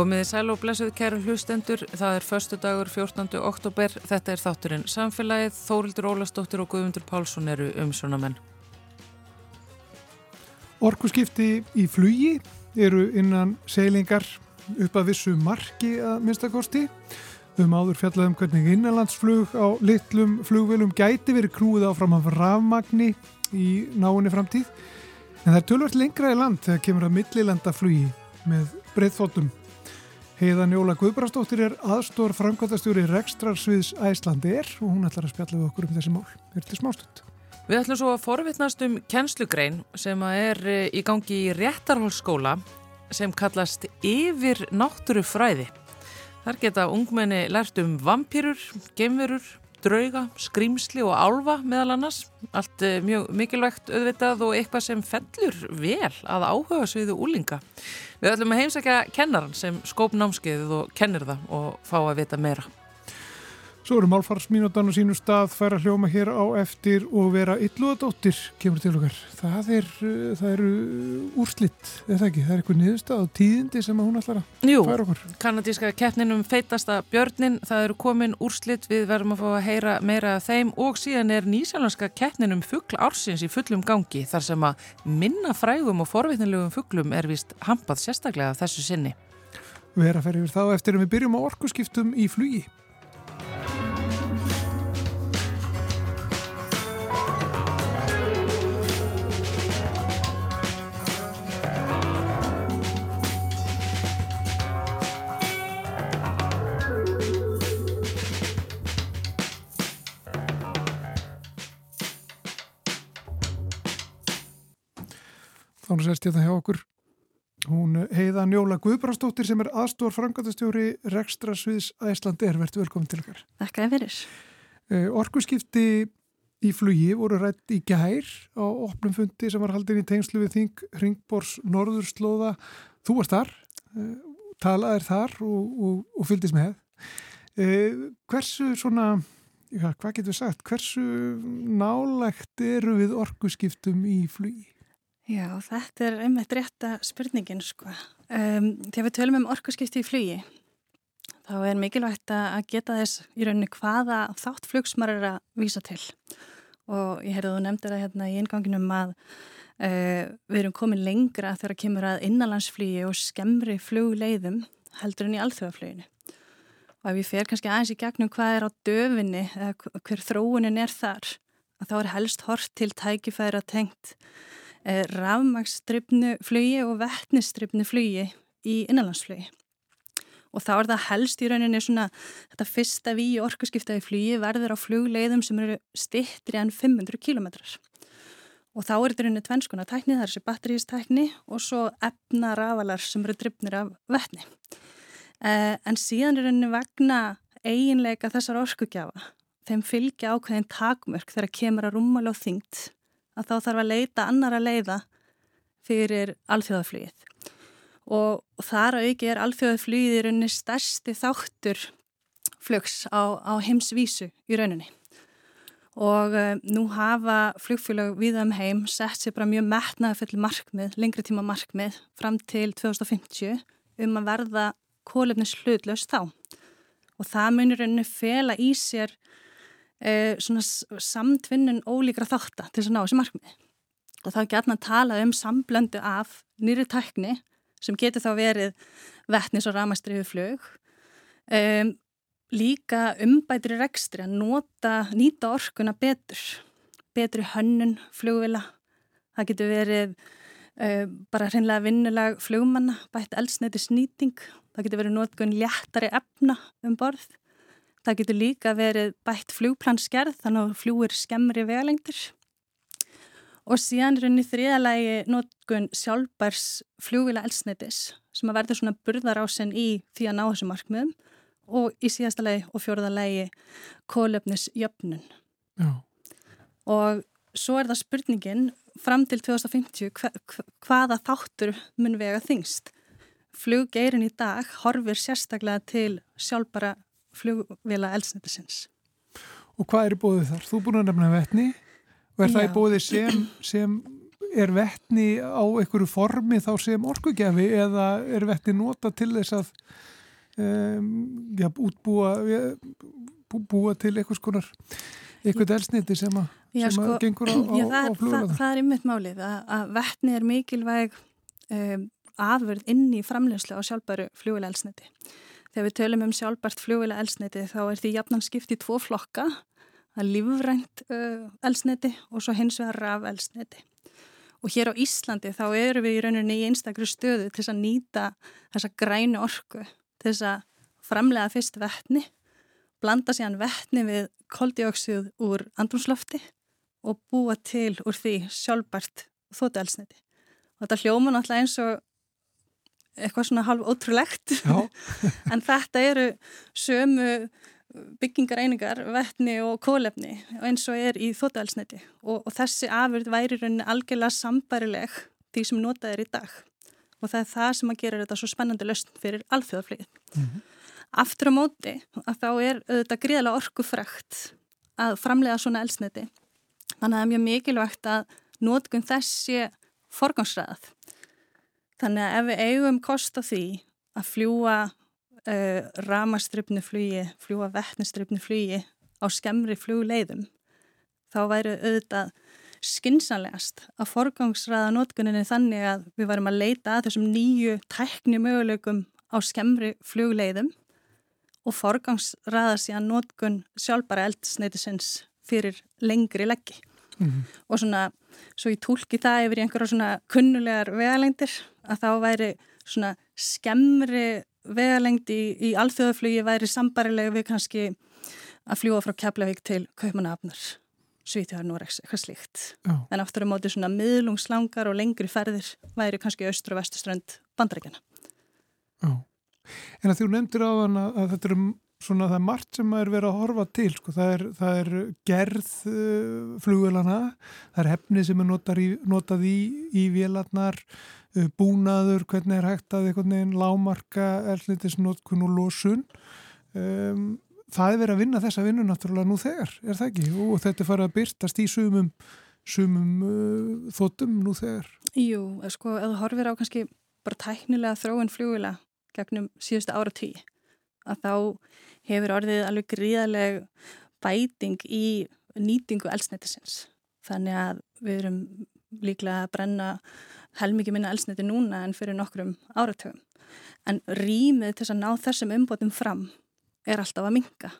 Komiði sæl og blessuð kæru hlustendur, það er förstu dagur 14. oktober, þetta er þátturinn Samfélagið, Þórildur Ólastóttir og Guðmundur Pálsson eru umsjónamenn. Orkuskipti í flugi eru innan seglingar upp að vissu marki að minnstakosti. Um áður fjallaðum hvernig innanlandsflug á litlum flugvelum gæti verið krúið áfram af rafmagni í náinni framtíð. En það er tölvört lengra í land þegar kemur að millilenda flugi með breyðþóttum. Heiðan Jóla Guðbrastóttir er aðstór framkvæmtastjóri Rekstrarsviðs Æslandi er og hún ætlar að spjalla við okkur um þessi mál. Er til smástund. Við ætlum svo að forvittnast um kennslugrein sem er eh, í gangi í réttarhólsskóla sem kallast Yfir náttúrufræði. Þar geta ungmenni lært um vampýrur, gemverur, drauga, skrýmsli og álfa meðal annars. Allt eh, mjög mikilvægt auðvitað og eitthvað sem fellur vel að áhuga sviðu úlinga. Við ætlum að heimsækja kennaran sem skóp námskeiðið og kennir það og fá að vita meira. Svo eru málfarsmínutan og sínu stað færa hljóma hér á eftir og vera ylluðadóttir kemur til okkar. Það er, uh, það eru úrslitt, er það ekki? Það er eitthvað niðurstað og tíðindi sem hún ætlar að Jú, færa okkur. kanadíska keppninum feitasta björnin, það eru komin úrslitt, við verðum að fá að heyra meira af þeim og síðan er nýsjálanska keppninum fuggl ársins í fullum gangi þar sem að minna frægum og forvitnilegum fugglum er vist hampað sérstaklega þessu sinni. Við erum að ferja yfir þá eftir að við byrjum á orkuskiptum í flugi. Þannig sérst ég það hjá okkur Hún heiða Njóla Guðbrandsdóttir sem er aðstór frangatastjóri Rekstra Sviðs Æslandi er verðt velkomin til okkar. Þakka þér fyrir. Uh, orkuskipti í flugi voru rætt í gær á opnum fundi sem var haldin í tengslu við Þing Ringbors Norðurslóða. Þú varst þar, uh, talaðir þar og, og, og fyldist með. Hversu svona, ja, hvað getur við sagt, hversu nálægt eru við orkuskiptum í flugi? Já, þetta er einmitt rétta spurningin sko. Um, þegar við tölum um orkuskipti í flugi, þá er mikilvægt að geta þess í rauninni hvaða þátt flugsmar er að vísa til. Og ég heyrði að þú nefndir að hérna í inganginum að uh, við erum komin lengra þegar að kemur að innanlandsflugi og skemmri flugleiðum heldur en í alþjóðafluginu. Og ef ég fer kannski aðeins í gegnum hvað er á döfinni eða hver þróunin er þar, þá er helst hort til tækifæra tengt rafmagsstripnu flugi og vettnistripnu flugi í innanlandsflugi. Og þá er það helst í rauninni svona þetta fyrsta í orkuskiptaði flugi verður á flugleiðum sem eru stittri en 500 kilometrar. Og þá er þetta rauninni tvennskona tækni, það er þessi batterístækni og svo efna rafalar sem eru drifnir af vettni. Eh, en síðan er rauninni vegna eiginleika þessar orkugjafa. Þeim fylgja ákveðin takmörk þegar kemur að rúmala og þyngt að þá þarf að leita annara leiða fyrir alþjóðaflugið. Og þar auki er alþjóðaflugið í rauninni stærsti þáttur flugs á, á heimsvísu í rauninni. Og uh, nú hafa flugfélag við um heim sett sér bara mjög metnaði fyrir markmið, lengri tíma markmið fram til 2050 um að verða kólefnis hlutlaust þá. Og það munir rauninni fela í sér eh, samtvinnun ólíkra þáttar til þess að ná þessi markmið. Og þá er að tala um samblöndu af nýri tækni sem getur þá verið vettnis og ramastriðu flög. Um, líka umbætri rekstri að nota, nýta orkuna betur. Betri hönnun flugvila. Það getur verið uh, bara hreinlega vinnulag flugmanna, bætt eldsneiti snýting. Það getur verið notgun léttari efna um borð. Það getur líka verið bætt flugplanskerð þannig að fljúir skemmri vegalengdir. Og síðan er henni þriðalagi notkun sjálfbærs fljúvila elsneitis sem að verður svona burðarásen í því að ná þessu markmiðum og í síðasta lagi og fjóruðalagi kólöfnisjöfnun. Já. Og svo er það spurningin fram til 2050 hva, hvaða þáttur mun vega þingst. Fluggeirin í dag horfir sérstaklega til sjálfbæra flugvila elsnættisins. Og hvað er í bóðið þar? Þú búin að nefna vettni og er Já. það í bóðið sem, sem er vettni á einhverju formi þá sem orkugjafi eða er vettni nota til þess að um, já, útbúa bú, búa til einhvers konar eitthvað elsniti sem, a, já, sem sko, gengur á, já, á, á fluglega það, það er ymmit málið að, að vettni er mikilvæg um, afverð inn í framlegslu á sjálfbæru fluglega elsniti þegar við tölum um sjálfbært fluglega elsniti þá er því jafnan skipt í tvo flokka. Það er lífrænt uh, elsniti og svo hins vegar raf elsniti og hér á Íslandi þá eru við í rauninni í einstakru stöðu til þess að nýta þessa grænu orku til þess að framlega fyrst vettni blanda síðan vettni við koldioksið úr andrumslofti og búa til úr því sjálfbært þóttu elsniti og þetta hljóma náttúrulega eins og eitthvað svona halv ótrúlegt en þetta eru sömu byggingareiningar, vettni og kólefni eins og er í þóttælsniti og, og þessi afurð væri rauninni algjörlega sambærileg því sem notað er í dag og það er það sem að gera þetta svo spennandi löst fyrir alþjóðaflið. Mm -hmm. Aftur á móti að þá er þetta gríðilega orkufrækt að framlega svona elsniti þannig að það er mjög mikilvægt að notgun þessi forgangsræðað. Þannig að ef við eigum kost á því að fljúa uh, eh, ramastripnu flugi, fljúa vettnistripnu flugi á skemmri flugleiðum þá væri auðvitað skinsanlegast að forgangsraða notkuninni þannig að við varum að leita að þessum nýju tækni möguleikum á skemmri flugleiðum og forgangsraða síðan notkun sjálfbara eldsneitisins fyrir lengri leggi. Mm -hmm. Og svona, svo ég tólki það yfir einhverja svona kunnulegar vegalengdir að þá væri svona skemmri vegalengd í, í alþjóðaflugi væri sambarilega við kannski að fljúa frá Keflavík til Kaupmannafnar, Svítjóðar, Norex, eitthvað slíkt. Já. En aftur á móti svona miðlungslangar og lengri ferðir væri kannski austur og vestuströnd bandarækjana. Já, en að þú nefndir á hann að þetta er svona það er margt sem er verið að horfa til, sko. það, er, það er gerð uh, flugvelana, það er hefni sem er í, notað í, í vélarnar, búnaður, hvernig er hægt að einhvern veginn lámarka erlitisnótkun og losun. Um, það er verið að vinna þessa vinnu náttúrulega nú þegar, er það ekki? Og þetta farið að byrtast í sumum, sumum uh, þóttum nú þegar. Jú, sko, þú horfir á kannski bara tæknilega þróun fljóðila gegnum síðustu ára tí að þá hefur orðið alveg gríðaleg bæting í nýtingu elsnættisins þannig að við erum líklega að brenna helmikið minna elsniti núna en fyrir nokkrum áratöfum. En rýmið til að ná þessum umbótum fram er alltaf að minka.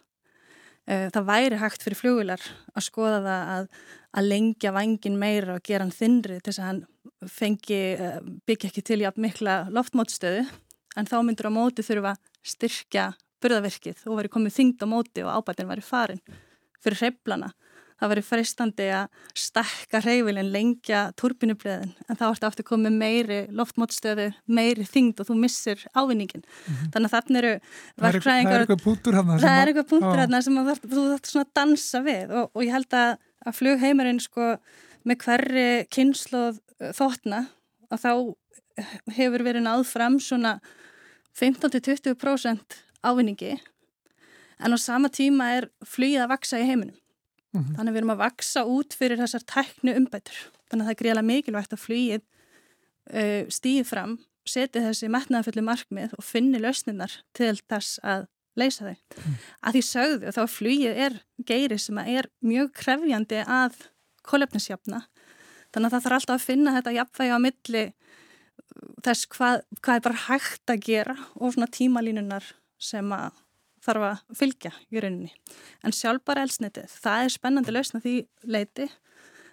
Það væri hægt fyrir flugular að skoða það að, að lengja vangin meira og gera hann þinri til þess að hann fengi, byggja ekki til jafn mikla loftmótstöðu en þá myndur á móti þurfa styrkja burðavirkið og veri komið þingd á móti og ábætin væri farin fyrir hreiflana það verið freistandi að stakka reyfilin, lengja turbinubriðin en þá ertu aftur komið meiri loftmótstöðu, meiri þingd og þú missir ávinningin. Mm -hmm. Þannig að þarna eru verkfræðingar... Það er eitthvað punktur hann Það er eitthvað punktur hann sem að, þú þarf svona að dansa við og, og ég held að, að flugheimarinn sko með hverri kynsloð uh, þóttna að þá hefur verið náð fram svona 15-20% ávinningi en á sama tíma er flugið að vaksa í heiminum. Mm -hmm. Þannig að við erum að vaksa út fyrir þessar tæknu umbætur. Þannig að það er greiðlega mikilvægt að flýið uh, stýði fram, seti þessi metnaðaföllu markmið og finni lausninnar til þess að leysa þau. Mm. Að því sögðu og þá flýið er geiri sem er mjög krefjandi að kolefnisjafna. Þannig að það þarf alltaf að finna þetta jafnvægi á milli þess hvað, hvað er bara hægt að gera og svona tímalínunar sem að þarf að fylgja í rauninni. En sjálfbara elsnitið, það er spennandi lausna því leiti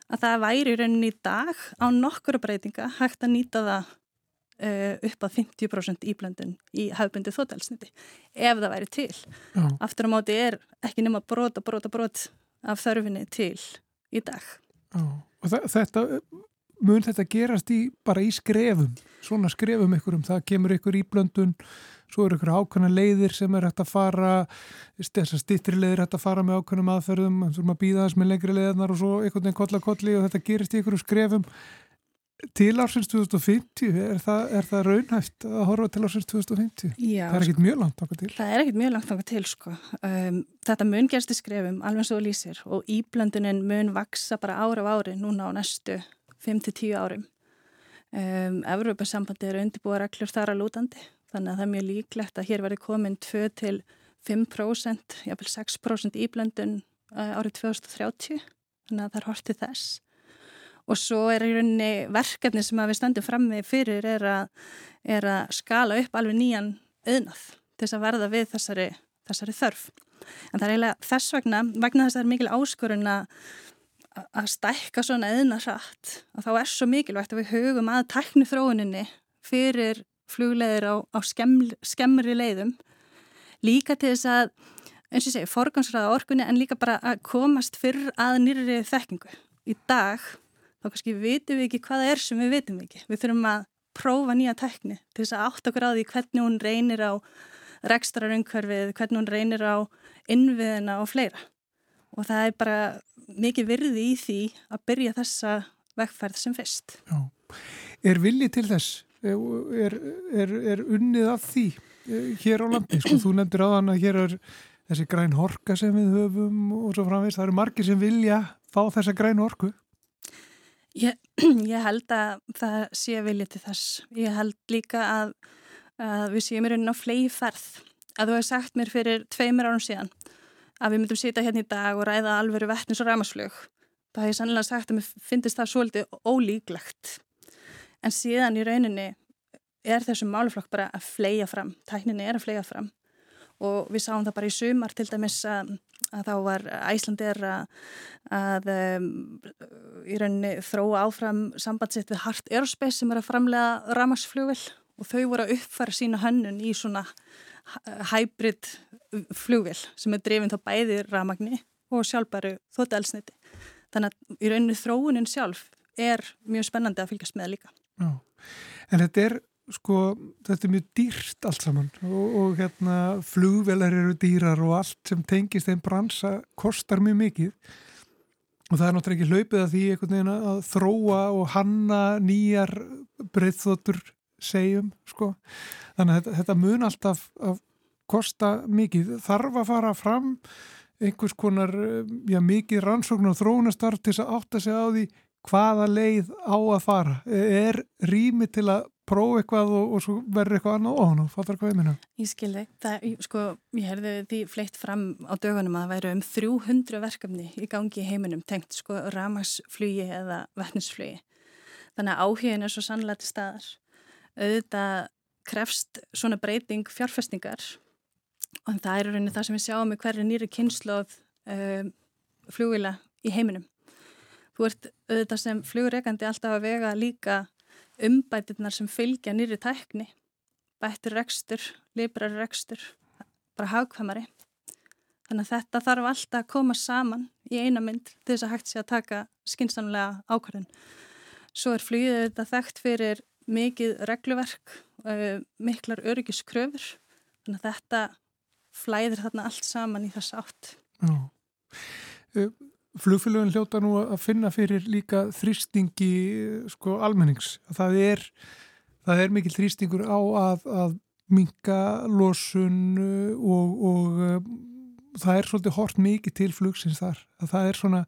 að það væri í rauninni í dag á nokkura breytinga hægt að nýta það uh, upp að 50% íblöndun í hafbundi þóttelsniti ef það væri til. Já. Aftur á móti er ekki nema brot og brot og brot af þörfinni til í dag. Já. Og þetta mun þetta gerast í, bara í skrefum svona skrefum ykkur um það kemur ykkur íblöndun svo eru ykkur ákveðna leiðir sem er hægt að fara þessar stittri leiðir hægt að fara með ákveðnum aðferðum erum að býða þess með lengri leiðarnar og svo einhvern veginn kolla kolli og þetta gerist í ykkur skrefum. Til ársins 2050 er það, er það raunhæft að horfa til ársins 2050? Já, það er ekkit mjög langt okkur til. Það er ekkit mjög langt okkur til sko. Um, þetta mun gerst í skrefum alveg svo lýsir og íblöndunin mun vaksa bara ára á ári núna á næstu 5-10 árum. Um, Evrópa-sambandi eru undirbúa reglur þar að lútandi þannig að það er mjög líklegt að hér verði komin 2-5%, jáfnveil 6% íblöndun árið 2030 þannig að það er hortið þess og svo er í rauninni verkefni sem við standum fram með fyrir er að, er að skala upp alveg nýjan auðnað til þess að verða við þessari, þessari þörf. En það er eiginlega þess vegna, vegna þess að það er mikil áskorun að, að stækka svona auðna hratt, að þá er svo mikilvægt að við hugum að tækni þróuninni fyrir flugleðir á, á skemmri, skemmri leiðum, líka til þess að, eins og ég segi, forgansraða orkunni en líka bara að komast fyrr að nýri þekkingu. Í dag þá kannski vitum við ekki hvaða er sem við vitum ekki. Við þurfum að prófa nýja tekni til þess að átt okkur á því hvernig hún reynir á rekstrarungverfið, hvernig hún reynir á innviðina og fleira. Og það er bara mikið virði í því að byrja þessa vekkferð sem fyrst. Já. Er villi til þess? Er, er, er unnið af því eh, hér á landi? Sko, þú nefndir á þann að hér er þessi græn horka sem við höfum og svo framvegst. Það eru margir sem vilja fá þessa græn horku. Ég, ég held að það sé viljið til þess. Ég held líka að, að við séum í rauninu á flegi ferð. Að þú hefði sagt mér fyrir tveimur árum síðan að við myndum sita hérna í dag og ræða alveru vettnis og ræmasflug. Það hef ég sannlega sagt að mér finnst það svolítið ólíklegt. En síðan í rauninni er þessum máluflokk bara að flega fram. Tækninni er að flega fram og við sáum það bara í sumar til dæmis að, að þá var Æslandir að, að um, í rauninni þróa áfram sambandsitt við Hart Aerospace sem er að framlega ramarsflugvel og þau voru að uppfæra sína hönnun í svona hybrid flugvel sem er drefin þá bæði ramagni og sjálfbæru þóttelsniti. Þannig að í rauninni þróunin sjálf er mjög spennandi að fylgjast með líka. Já. En þetta er sko, þetta er mjög dýrt allt saman og, og hérna flugvelar eru dýrar og allt sem tengist einn bransa kostar mjög mikið og það er náttúrulega ekki hlaupið að því einhvern veginn að þróa og hanna nýjar breyðþóttur segjum, sko þannig að þetta, þetta mun alltaf að kosta mikið, þarf að fara fram einhvers konar já, mikið rannsókn og þróunastarf til að átta sig á því hvaða leið á að fara er rými til að prófa eitthvað og, og svo verður eitthvað annað og fattar hvað ég minna. Ég skilði, það, sko, ég herði því fleitt fram á dögunum að það væri um 300 verkefni í gangi í heiminum tengt sko ramagsflugi eða vettnisflugi. Þannig að áhugin er svo sannlega til staðar. Auðvitað krefst svona breyting fjárfestingar og það er rauninni það sem við sjáum í hverju nýri kynsloð um, flugvila í heiminum. Þú ert auðvitað sem flugreikandi alltaf að vega líka umbætirnar sem fylgja nýri tækni, bættir rekstur, librar rekstur, bara hagkvæmari. Þannig að þetta þarf alltaf að koma saman í eina mynd til þess að hægt sé að taka skinsamlega ákvarðin. Svo er flýðið þetta þekkt fyrir mikið regluverk, uh, miklar öryggiskröfur, þannig að þetta flæðir þarna allt saman í þess átt. Já. Uh, flugfélagin hljóta nú að finna fyrir líka þrýstingi sko almennings. Það er, það er mikil þrýstingur á að, að minga losun og, og það er svolítið hort mikið til flugsins þar. Það er svona,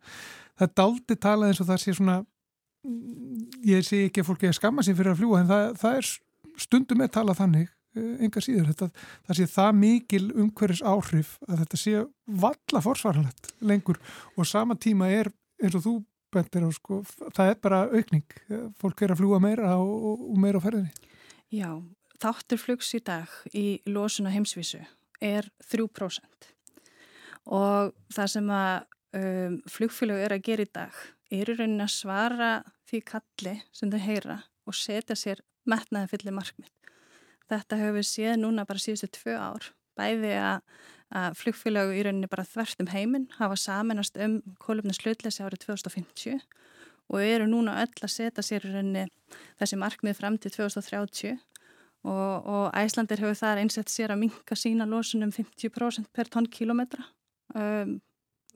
það er daldi talað eins og það sé svona, ég sé ekki að fólki að skamma sér fyrir að fljúa en það, það er stundum með talað þannig Eh, enga síður, þetta, það sé það mikil umhverjus áhrif að þetta sé valla forsvarlegt lengur og sama tíma er eins og þú bentir á sko, það er bara aukning, fólk er að fljúa meira og, og meira á ferðinni. Já, þáttur flugs í dag í losuna heimsvísu er 3% og það sem að um, flugfélag er að gera í dag er í rauninni að svara því kalli sem þau heyra og setja sér metnaði fyllir markmið Þetta höfum við séð núna bara síðustu tvö ár. Bæði að, að flugfélög í rauninni bara þvert um heiminn hafa saminast um kólumna slutleysi árið 2050 og eru núna öll að setja sér í rauninni þessi markmið fram til 2030 og, og Æslandir hefur þar einsett sér að minka sína losunum 50% per tónkilometra um,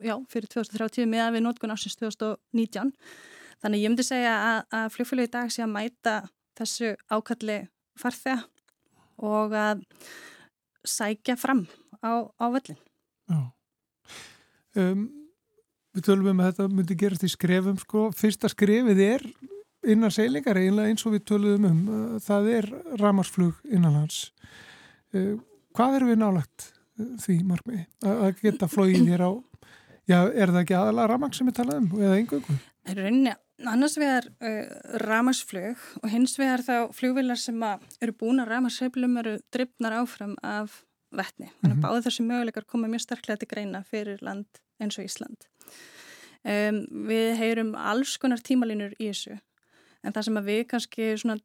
já, fyrir 2030 meðan við nótkun ásins 2019. Þannig ég myndi segja að, að flugfélög í dag sé að mæta þessu ákalli farþega og að sækja fram á, á völlin. Um, við tölum um að þetta myndi gerast í skrefum sko. Fyrsta skrefið er innan seilingar eiginlega eins og við töluðum um, uh, það er ramarsflug innanlands. Uh, hvað er við nálagt uh, því margmiði? Að geta flóið hér á, já, er það ekki aðalega ramang sem við talaðum eða engöngu? Það er rauninni annars vegar uh, ramarsflug og hins vegar þá flugvilar sem eru búin að ramarsveiflum eru drifnar áfram af vettni. Þannig að mm -hmm. báðu þessi möguleikar koma mjög sterklega til greina fyrir land eins og Ísland. Um, við heyrum alls konar tímalínur í þessu en það sem við kannski svona,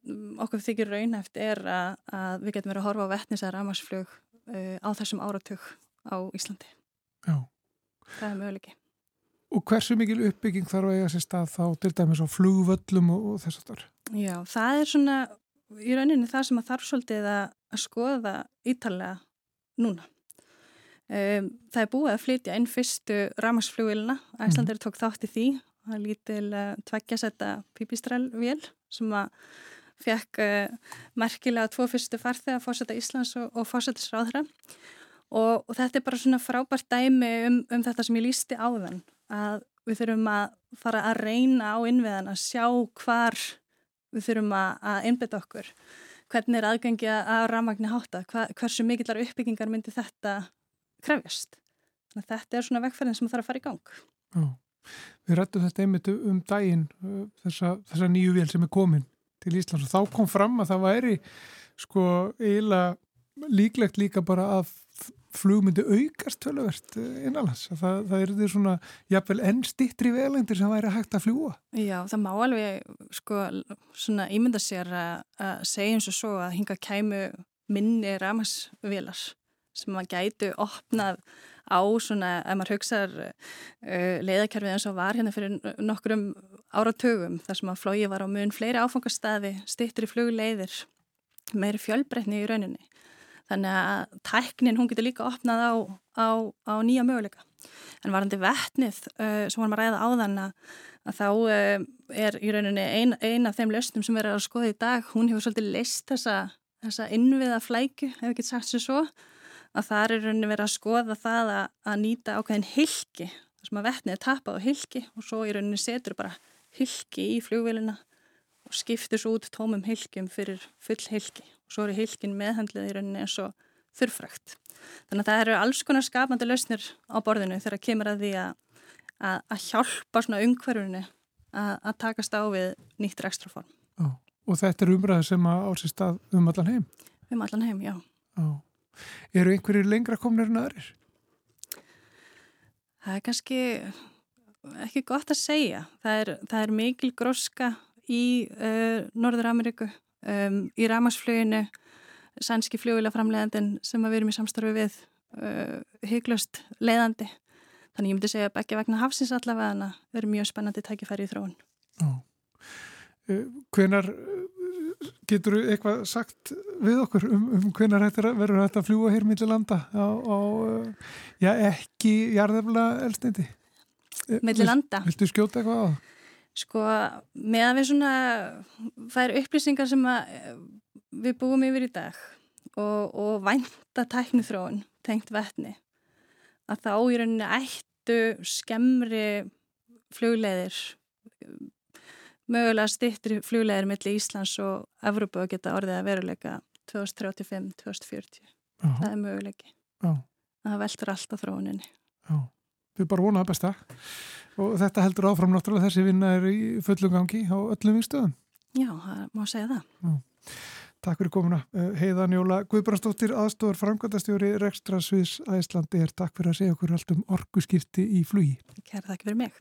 okkur þykir raunhæft er að, að við getum verið að horfa á vettnis eða ramarsflug uh, á þessum áratug á Íslandi. Já. Það er möguleiki. Og hversu mikil uppbygging þarf að eiga sér stað þá til dæmis á flugvöllum og, og þess er? Já, það er svona í rauninni það sem að þarf svolítið að, skoða ítalega núna. Um, það er búið að flytja inn fyrstu ramarsflugilina, Æslandir mm. tók þátt í því, það er lítil uh, tveggjasetta pipistrælvél sem að fekk uh, merkilega tvo fyrstu farþega, fórsetta Íslands og, og fórsettisráðra og, og þetta er bara svona frábært dæmi um, um þetta sem ég lísti á þann, að við þurfum að fara að reyna á innviðan að sjá hvar við þurfum að, að innbytta okkur, hvernig er aðgengi að ramagni hátta, hva, hversu mikillar uppbyggingar myndi þetta krefjast. Þannig að þetta er svona vegferðin sem þarf að fara í gang. Já, við rættum þetta einmitt um daginn uh, þessa, þessa nýju vél sem er komin til Íslands og þá kom fram að það væri sko eiginlega líklegt líka bara að flugmyndi aukast töluvert uh, innanlands. Það, það eru því svona jafnvel enn stittri velendir sem væri hægt að fljúa. Já, það má alveg sko svona ímynda sér að, segja eins og svo að hinga kæmu minni ramasvélar sem maður gætu opnað á svona, ef maður hugsaður uh, leiðakerfið eins og var hérna fyrir nokkrum áratögum þar sem að flógi var á mun fleiri áfangastæði stittur í flugleiðir meiri fjölbreytni í rauninni þannig að tæknin hún getur líka opnað á, á, á nýja möguleika. En varandi vettnið uh, sem varum að ræða á þann að þá uh, er í rauninni ein, ein af þeim löstum sem verður að skoða í dag hún hefur svolítið leist þessa, þessa innviða flæku, ef ekki sagt sér svo. Að það er rauninni verið að skoða það að, að nýta ákveðin hilki þar sem að vetnið er tapað á hilki og svo í rauninni setur bara hilki í flugvelina og skiptur svo út tómum hilkjum fyrir full hilki svo eru hilkin meðhandlið í rauninni eins og þurfrækt. Þannig að það eru alls konar skapandi lausnir á borðinu þegar kemur að því að, að, að hjálpa svona umhverfunu að takast á við nýtt rekstraform. Og þetta er umræði sem að ársist að um allan heim? Um allan heim, já. Já. Eru einhverjir lengra komnir en aðrir? Það er kannski ekki gott að segja. Það er, það er mikil gróska í uh, Norður Ameríku, um, í Ramasfluginu, sænski flugilaframleðandin sem við erum í samstarfi við, uh, hygglust leiðandi. Þannig ég myndi segja að ekki vegna hafsins allavega en það eru mjög spennandi tækifæri í þróun. Uh, hvenar getur þú eitthvað sagt við okkur um, um hvernig verður þetta að fljúa hér millir landa á, á já, ekki jarðefla elstindi? Millir landa? Viltu skjóta eitthvað á það? Sko, meðan við svona eru upplýsingar sem við búum yfir í dag og, og vænta tæknithróun tengt vettni að þá í rauninni ættu skemmri flugleðir mögulega stittir fluglegar millir Íslands og Evrópa að geta orðið að veruleika 2035-2040. Það er möguleiki. Já. Það veldur allt á þróuninni. Já, við bara vonaðum besta og þetta heldur áfram náttúrulega þessi vinna er í fullum gangi á öllum vingstöðum. Já, það má segja það. Já. Takk fyrir komuna. Eh, Heiðan Jóla Guðbrandsdóttir, aðstofar framkvæmdastjóri Rekstra Sviðs Æslandi er takk fyrir að segja okkur allt um orguskipti í flugi. Kæra takk fyrir mig.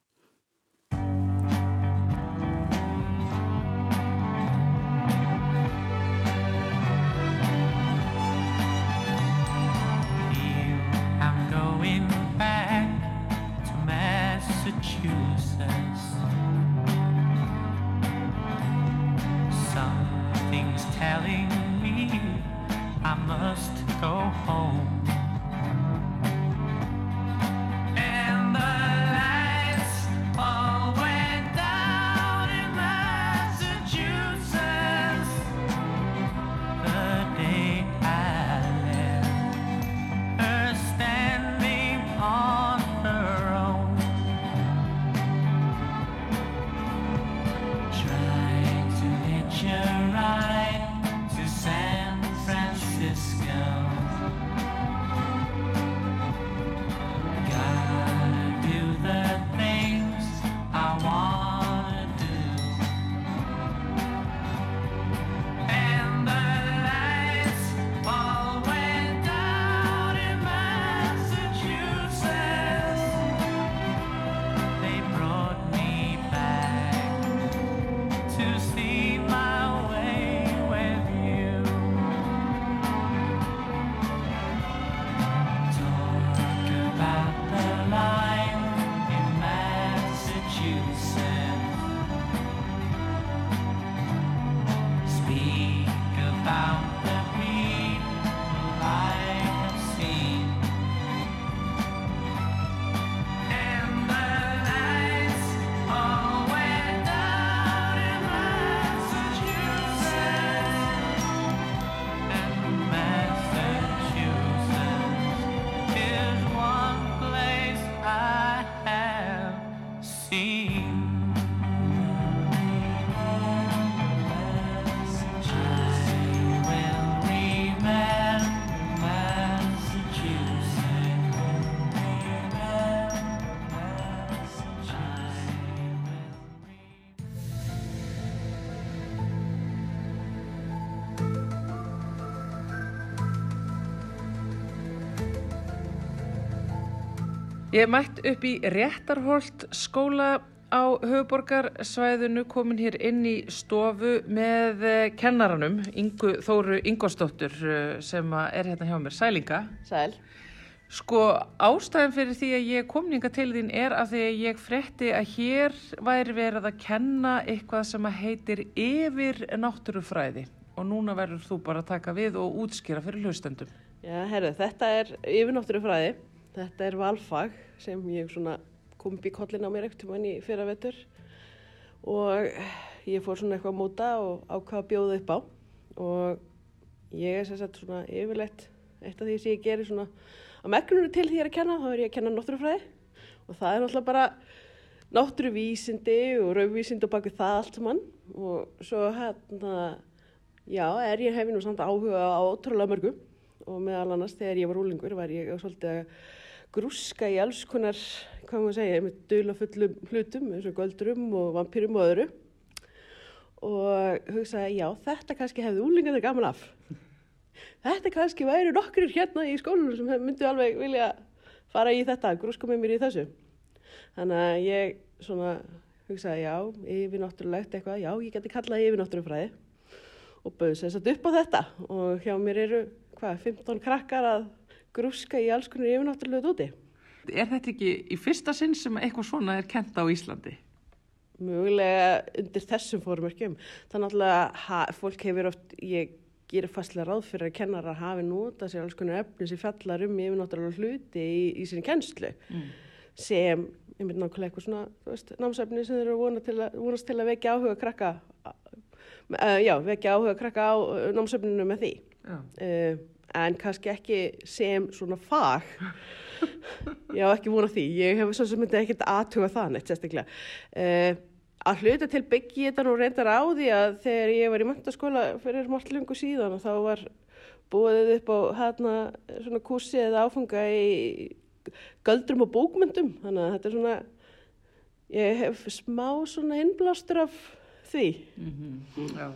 Something's telling me I must go home. Ég mætt upp í Réttarholt skóla á höfuborgarsvæðinu komin hér inn í stofu með eh, kennaranum Ingu Þóru Ingvarsdóttur eh, sem er hérna hjá mér. Sælinga. Sæl. Sko ástæðan fyrir því að ég komninga til þín er að því að ég frétti að hér væri verið að kenna eitthvað sem að heitir yfir náttúrufræði og núna verður þú bara að taka við og útskýra fyrir hlustendum. Já, herru, þetta er yfirnáttúrufræði Þetta er valfag sem ég kom upp í kollin á mér ekkert mann í fyrra vetur og ég fór svona eitthvað að móta og ákvaða að bjóða upp á. Og ég er sérstaklega svona yfirleitt eitt af því sem ég gerir svona að megnunum til því ég er að kenna, þá er ég að kenna náttúrufræði. Og það er náttúrulega bara náttúruvísindi og rauvísindi og baki það allt saman. Og svo hérna, já, er ég hefði nú samt áhuga á ótrúlega mörgum og meðal annars þegar ég var úlingur var ég svolítið að grúska í alls konar, hvað maður segja, með dölafullum hlutum eins og goldurum og vampýrum og öðru og hugsaði, já, þetta kannski hefði úlingarnir gaman af. Þetta kannski væri nokkur hérna í skólunum sem myndu alveg vilja fara í þetta, grúska með mér í þessu. Þannig að ég svona hugsaði, já, yfirnáttúrulegt eitthvað, já, ég geti kallað yfirnáttúrufræði og bauðs þess að upp á þetta og hjá mér eru, hvað, 15 krakkar að grúska í alls konar yfirnáttúrulega dóti. Er þetta ekki í fyrsta sinn sem eitthvað svona er kent á Íslandi? Mjögulega undir þessum fórumörkjum. Þannig að fólk hefur oft, ég gerir fastlega ráð fyrir að kennara hafi nota sér alls konar efni sem fallar um yfirnáttúrulega hluti í, í sinni kennslu mm. sem, ég myndi nákvæmlega eitthvað svona, þú veist, námsefni sem eru vonast til, vonast til að vekja áhuga krakka, uh, já, vekja áhuga krakka á námsefninu með því. Uh, en kannski ekki sem svona fag. Ég á ekki múna því. Ég hef svo sem myndi ekkert aðtuga það neitt sérstaklega. Uh, að hluta til byggi þetta nú reyndar á því að þegar ég var í möntaskóla fyrir margt lungu síðan og þá var búið upp á hérna svona kursi eða áfunga í göldrum og bókmyndum þannig að þetta er svona ég hef smá svona innblástur af því. Mm -hmm.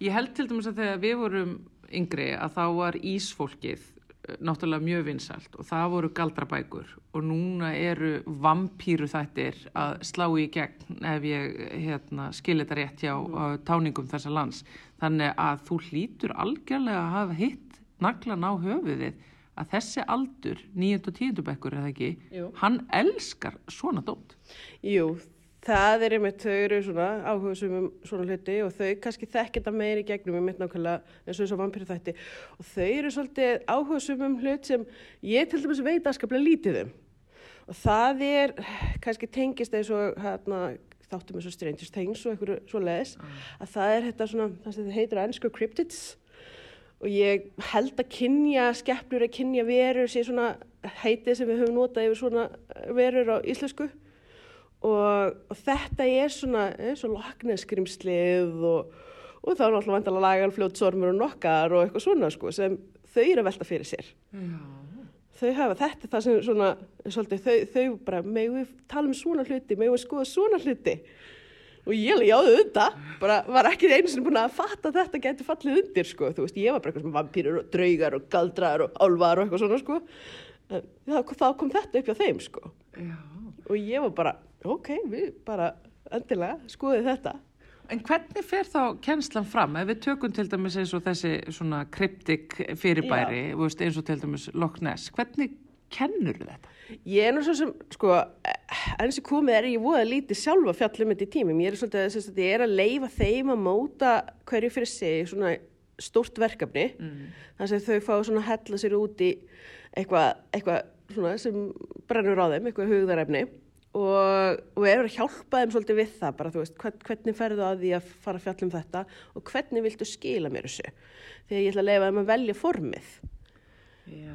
Ég held til dæmis að þegar við vorum yngri að þá var Ísfólkið eh, náttúrulega mjög vinsalt og það voru galdrabækur og núna eru vampýru þættir að slá í gegn ef ég hérna, skilir þetta rétt hjá mm. táningum þessa lands. Þannig að þú hlýtur algjörlega að hafa hitt naglan á höfuðið að þessi aldur, 9. og 10. bekkur eða ekki, Jú. hann elskar svona dótt. Jú, það er einmitt, þau eru svona áhuga um svona hluti og þau kannski þekkir þetta meiri gegnum um mitt nákvæmlega eins og þess að vampyrir þætti. Og þau eru svolítið áhuga um hlut sem ég til dæmis veit aðskaplega lítið um. Og það er kannski tengist eins og hérna, þáttum eins og Stranger Things og eitthvað svo leiðis mm. að það er þetta svona, það sem heitir að ennsku cryptids. Og ég held að kynja skeppnur að kynja verur svona heitið sem við höfum notað yfir svona verur á íslensku og, og þetta er svona eins og lokneskrimslið og, og þá er náttúrulega vantilega lagalfljótsormur og nokkar og eitthvað svona sko sem þau eru að velta fyrir sér. Já. þau hafa þetta það sem svona svolítið, þau, þau bara með við tala um svona hluti, með við skoða svona hluti? Og ég jáðu undan bara var ekki einu sinni búin að fatta að þetta getur fallið undir sko, þú veist, ég var bara eitthvað sem vampýrur og draugar og galdrar og álvar og eitthvað svona sko. En þá kom þetta upp á þeim sko. Já. og ég var bara ok, við bara endilega skoðum þetta. En hvernig fer þá kennslan fram? Ef við tökum til dæmis eins og þessi svona kryptik fyrirbæri, veist, eins og til dæmis Loch Ness, hvernig kennur þetta? Ég er nú svo sem, sko, eins og komið er ég voða lítið sjálfa fjallum þetta í tímum. Ég er svolítið að ég er að leifa þeim að móta hverju fyrir sig svona stort verkefni. Mm. Þannig að þau fá svona að hella sér út í eitthvað eitthva sem brennur á þeim, eitthvað hugðarefni og, og er að hjálpa þeim svolítið við það bara veist, hvern, hvernig ferðu að því að fara að fjalla um þetta og hvernig viltu skila mér þessu? Þegar ég ætla að leifa þeim að velja formið. Já.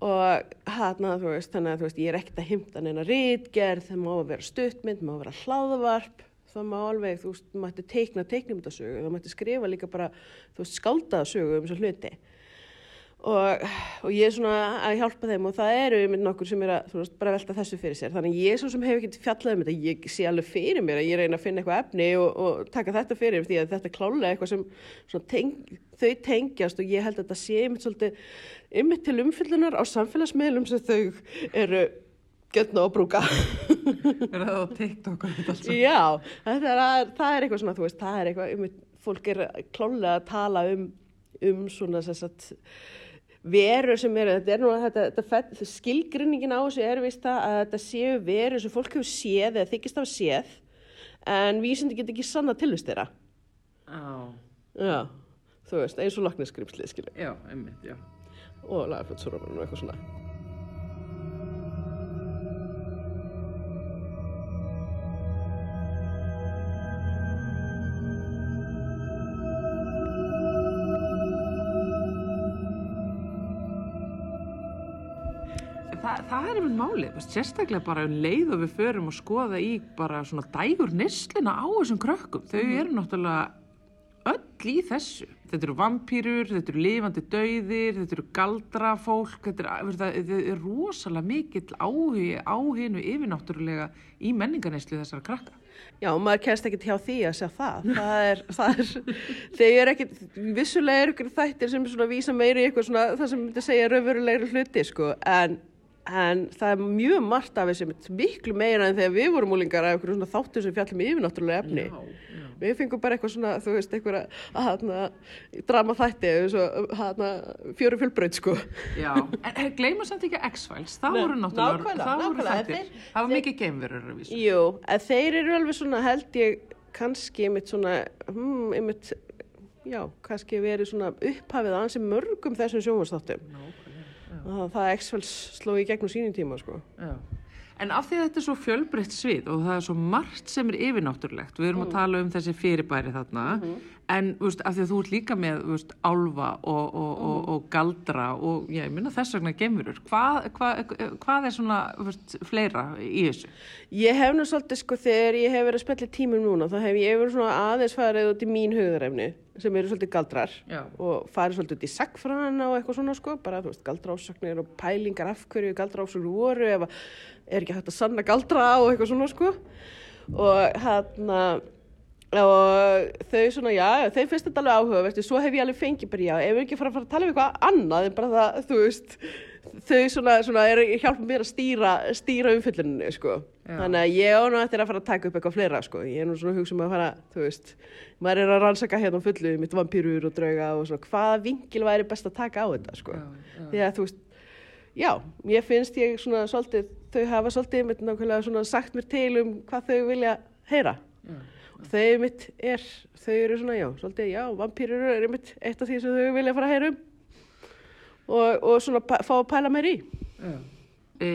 og hana veist, þannig að veist ég er ekkert að himta neina rítgerð það má vera stuttmynd, það má vera hlaðvarp það má alveg, þú veist, maður ætti teikna teiknumdasögu, það mætti skrifa líka bara þú veist, skáldaðasögu um þessu hluti Og, og ég er svona að hjálpa þeim og það eru yfir nokkur sem er að veist, bara velta þessu fyrir sér þannig ég er svo sem hefur ekki fjallað um þetta ég sé alveg fyrir mér að ég reyna að finna eitthvað efni og, og taka þetta fyrir því að þetta er klálega eitthvað sem teng, þau tengjast og ég held að þetta sé yfir svolítið yfir til umfyllunar á samfélagsmiðlum sem þau eru götna og brúka. Er það á TikTok? Já, þetta er, það er eitthvað svona, veist, það er eitthvað, um, fólk er klálega að tala um, um svona verur sem eru, þetta er nú þetta, þetta skilgrinningin á þessu er vist að þetta séu verur sem fólk hefur séð eða þykist af séð en vísindi getur ekki sanna tilvist þeirra. Já, Já, þú veist, eins og lakneskrimslið, skilja, já, einmitt, já. og lagafljótsorofinu og eitthvað svona. Er einmitt málið, sérstaklega bara um leið og við förum að skoða í bara svona dægur neslina á þessum krökkum. Þau eru náttúrulega öll í þessu. Þetta eru vampýrur, þetta eru lifandi dauðir, þetta eru galdrafólk, þetta er, þetta er rosalega mikill áhugi á hinu yfirnáttúrulega í menningarneslu þessara krakka. Já, maður kennst ekkert hjá því að segja það. Það er, það er, þeir eru ekkert, vissulega eru ykkur þættir sem svona vísa meiri í eitthvað svona, það sem myndi segja raunverulegri hluti, sko, en, en það er mjög margt af þessu miklu meira en þegar við vorum úlingar af eitthvað svona þáttur sem fjallum í yfirnáttúrulega efni. já. Við fengum bara eitthvað svona, þú veist, eitthvað að hana, drama þætti, hana, fjöru fjölbröð, sko. Já, en, gleyma samt ekki X-Files, það voru náttúrulega, það voru þeir- það var mikið geimverur. Jú, en þeir eru alveg svona, held ég, kannski einmitt svona, hmm, einmitt, já, kannski verið svona upphafið ansi mörgum þessum sjónvarsþáttum. Það, það X-Files sló í gegnum sínum tíma, sko. Já. En af því að þetta er svo fjölbreytt svið og það er svo margt sem er yfirnáttúrulegt, við erum að tala um þessi fyrirbæri þarna, en þú veist, af því að þú ert líka með veist, álfa og, og, og, og galdra og já, ég minna þess vegna gemurur. Hvað, hvað, hvað er svona veist, fleira í þessu? Ég hef nú svolítið, sko, þegar ég hef verið að spella tímum núna, þá hef ég verið svona aðeins farið út í mín hugðarefni, sem eru svolítið galdrar Já. og farið svolítið út í sagfræðina og eitthvað svona, sko, bara, þú veist, galdraásögnir og pælingar af hverju galdraásögnir voru, ef að er ekki hægt að sanna galdra og eitthvað svona, sko, og hérna, og þau svona, já, þau finnst þetta alveg áhugavert, svo hef ég alveg fengið bara, já, ef við ekki fara að fara að tala um eitthvað annað en bara það, þú veist, þau svona, svona er hjálpa mér að stýra, stýra umfylluninu, sko. Já. Þannig að ég á nú eftir að fara að taka upp eitthvað fleira, sko. Ég er nú svona að hugsa um að fara, þú veist, maður er að rannsaka hérna á fullu, mitt vampýrur og drauga og svona, hvaða vingil væri best að taka á þetta, sko. já. Því að, þú veist, já, ég finnst ég svona svolítið, þau hafa svolítið mitt nákvæmlega svona sagt mér til um hvað þau vilja heyra. Og þau mitt er, þau eru svona, já, svolítið, já, vampýrur eru mitt eitt af því sem þau vilja fara að heyra um. Og, og svona fá að pæla mér í. Já. E,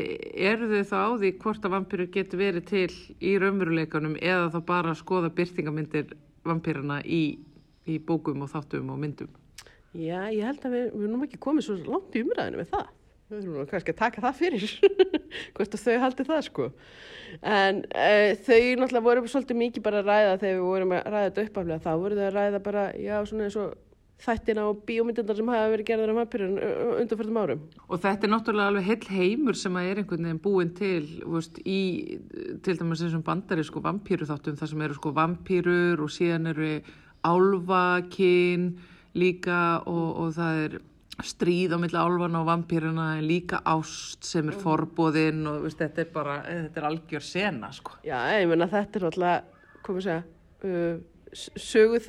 eru þau þá á því hvort að vampýrur getur verið til í raunveruleikanum eða þá bara að skoða byrtingamindir vampýrana í, í bókum og þáttum og myndum? Já, ég held að við, við erum ekki komið svo langt í umræðinu með það. Við erum nú kannski að taka það fyrir, hvort að þau haldi það sko. En uh, þau náttúrulega voru svolítið mikið bara að ræða þegar við vorum að ræða þetta uppaflega. Þá voru þau að ræða bara, já, svona eins og þættina og bíómyndindar sem hafa verið gerðar af vampirun undanfærtum árum. Og þetta er náttúrulega alveg heill heimur sem að er einhvern veginn búin til veist, í til dæmis þessum bandari sko vampíru þáttum þar sem eru sko vampírur og síðan eru álfakinn líka og, og það er stríð á milli álfana og vampíruna en líka ást sem er forbóðinn og veist, þetta er bara, þetta er algjör sena sko. Já, ég menna þetta er náttúrulega, komið að segja, uh, sögu,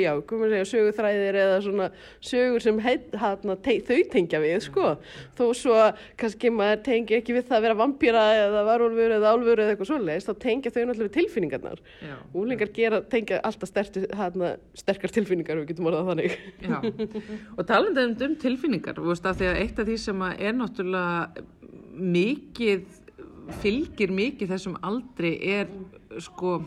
já, komið að segja, söguþræðir eða svona sögur sem heit, hana, te, þau tengja við, sko. Þó svo kannski maður tengi ekki við það að vera vampýra eða varulfur eða álfur eða eitthvað svoleiðis, þá tengja þau náttúrulega tilfinningarnar. Já. Úlingar gera, tengja alltaf sterti, hana, sterkar tilfinningar, við getum orðað þannig. Já, og talandi um, um tilfinningar, þú veist, að því að eitt af því sem er náttúrulega mikið, fylgir mikið þessum aldri er sko,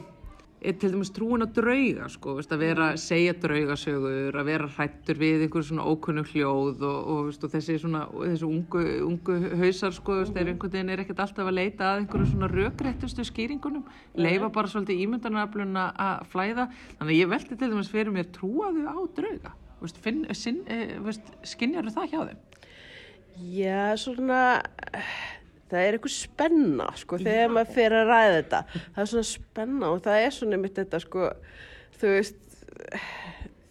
til dæmis trúin að drauga, sko, veist, að vera að segja draugasögur, að vera hrættur við einhver svona ókunnum hljóð og, og, veist, og þessi svona, þessi ungu, ungu hausar, sko, veist, er einhvern veginn er ekkert alltaf að leita að einhverju svona rökréttustu skýringunum, leifa bara svolítið ímyndanarafluna að flæða, þannig að ég velti til dæmis fyrir mér trúaðu á drauga, eh, skinjar það hjá þeim? Já, svona, það er eitthvað spenna, sko, þegar maður fer að ræða þetta. Það er svona spenna og það er svona mitt þetta, sko, þú veist,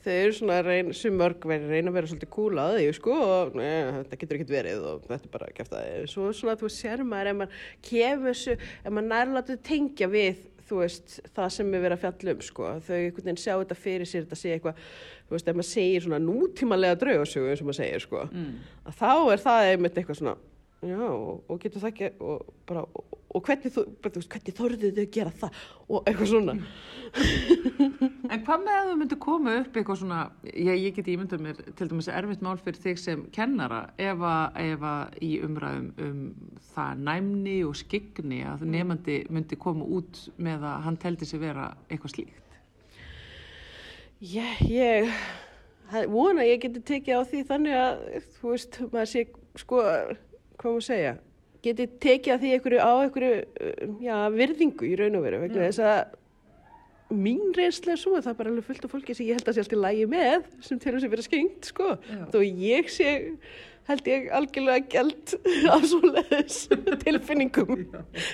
þau eru svona að reyna, sem mörg verið reyna að vera svolítið kúla að því, sko, og neða, þetta getur ekkert verið og þetta er bara að kæfta það. Svo svona, þú sér maður, ef maður kemur þessu, ef maður nærláttið tengja við, þú veist, það sem við verðum að fjalla um, sko, þau einhvern veginn sjá þetta fyrir sér, þetta sé eitthvað, þú veist, ef maður segir svona nútímanlega draugasögu, eins og maður segir, sko, Mm. þá er það einmitt eitthvað svona, já, og, og getur það ekki, og bara, og, og hvernig þú, bara, veist, hvernig þorðið þau að gera það, og eitthvað svona. En hvað með að þú myndir koma upp eitthvað svona, ég, ég get ímyndað mér til dæmis erfitt mál fyrir þig sem kennara ef að, að í umræðum um það næmni og skigni að nefandi myndi koma út með að hann teldi sig vera eitthvað slíkt. Ég það- vona að ég geti tekið á því þannig að, þú veist, maður sé, sko, hvað maður segja, geti tekið á því einhverju, á einhverju, uh, já, virðingu í raun og veru, vegna þess að mín reynslega svo er það bara alveg fullt af fólki sem ég held að sé allt í lægi með, sem þess að vera skengt, sko, Já. þó ég sé, held ég algjörlega gælt af svoleiðis tilfinningum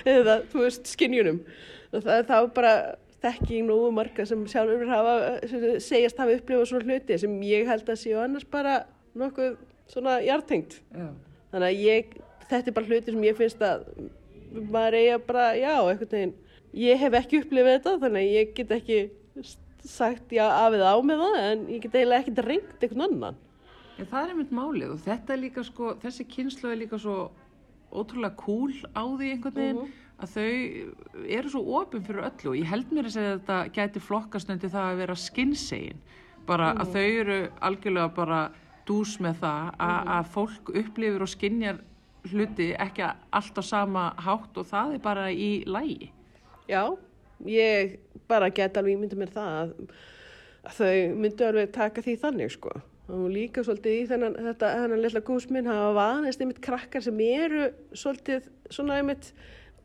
eða, þú veist, skinjunum. Og það er þá bara þekking nógu marga sem sjálfur hafa, segjast hafa upplifað svona hluti sem ég held að séu annars bara nokkuð svona hjartengt. Já. Þannig að ég, þetta er bara hluti sem ég finnst að maður eiga bara, já, einhvern veginn, ég hef ekki upplifað þetta þannig að ég get ekki sagt já af eða á með það en ég get eiginlega ekkert reynd einhvern annan. En það er einmitt málið og þetta er líka sko, þessi kynslu er líka svo ótrúlega cool á því einhvern veginn að þau eru svo opin fyrir öllu og ég held mér að segja að þetta gæti flokkast undir það að vera skinnsegin bara að þau eru algjörlega bara dús með það að, að fólk upplifir og skinnjar hluti ekki allt á sama hátt og það er bara í lægi. Já, ég bara get alveg ímynda mér það að, að þau myndu alveg taka því þannig sko. Og líka svolítið í þennan, þetta, þennan lilla gúsminn hafa vanist einmitt krakkar sem eru svolítið svona einmitt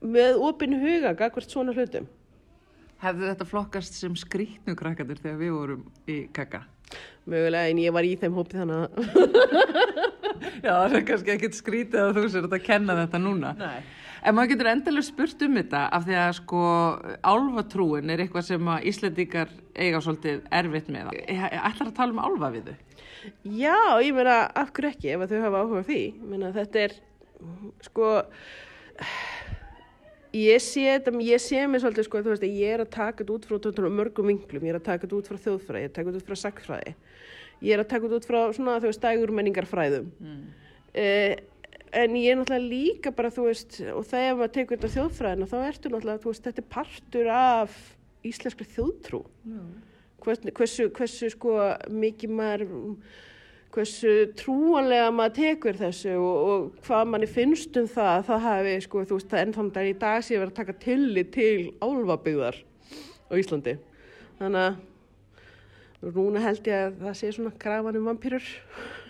með opinu huga gagvart svona hlutum. Hefðu þetta flokkast sem skrýtnu krakkandir þegar við vorum í kaka? Mögulega en ég var í þeim hópi þannig Já, það er kannski ekkert skrítið að þú sér að kenna þetta núna. Nei. En maður getur endilega spurt um þetta af því að sko álfatrúin er eitthvað sem að Íslendingar eiga svolítið erfitt með. Ætlar að tala um álfa við þau? Já, ég meina, af hverju ekki ef þau hafa áhuga því. Ég meina, þetta er, sko, ég sé þetta, ég sé mig svolítið, sko, þú veist, ég er að taka þetta út frá tóttunum mörgum vinglum, ég er að taka þetta út frá þjóðfræði, ég er að taka þetta út frá sagfræði, ég er að taka þetta út frá svona, þú veist, dægur menningarfræðum. Mm. en ég er náttúrulega líka bara, þú veist, og þegar maður tekur þetta þjóðfræðina, þá ertu náttúrulega, þú veist, þetta er partur af íslenskri þjóðtrú hversu, hversu, hversu sko mikið maður hversu trúanlega maður tekur þessu og, og hvað manni finnst um það það hafi sko þú veist það enn þannig að í dag sé verið að taka tillit til álfabyggðar á Íslandi. Þannig að núna held ég að það sé svona krafan um vampýrur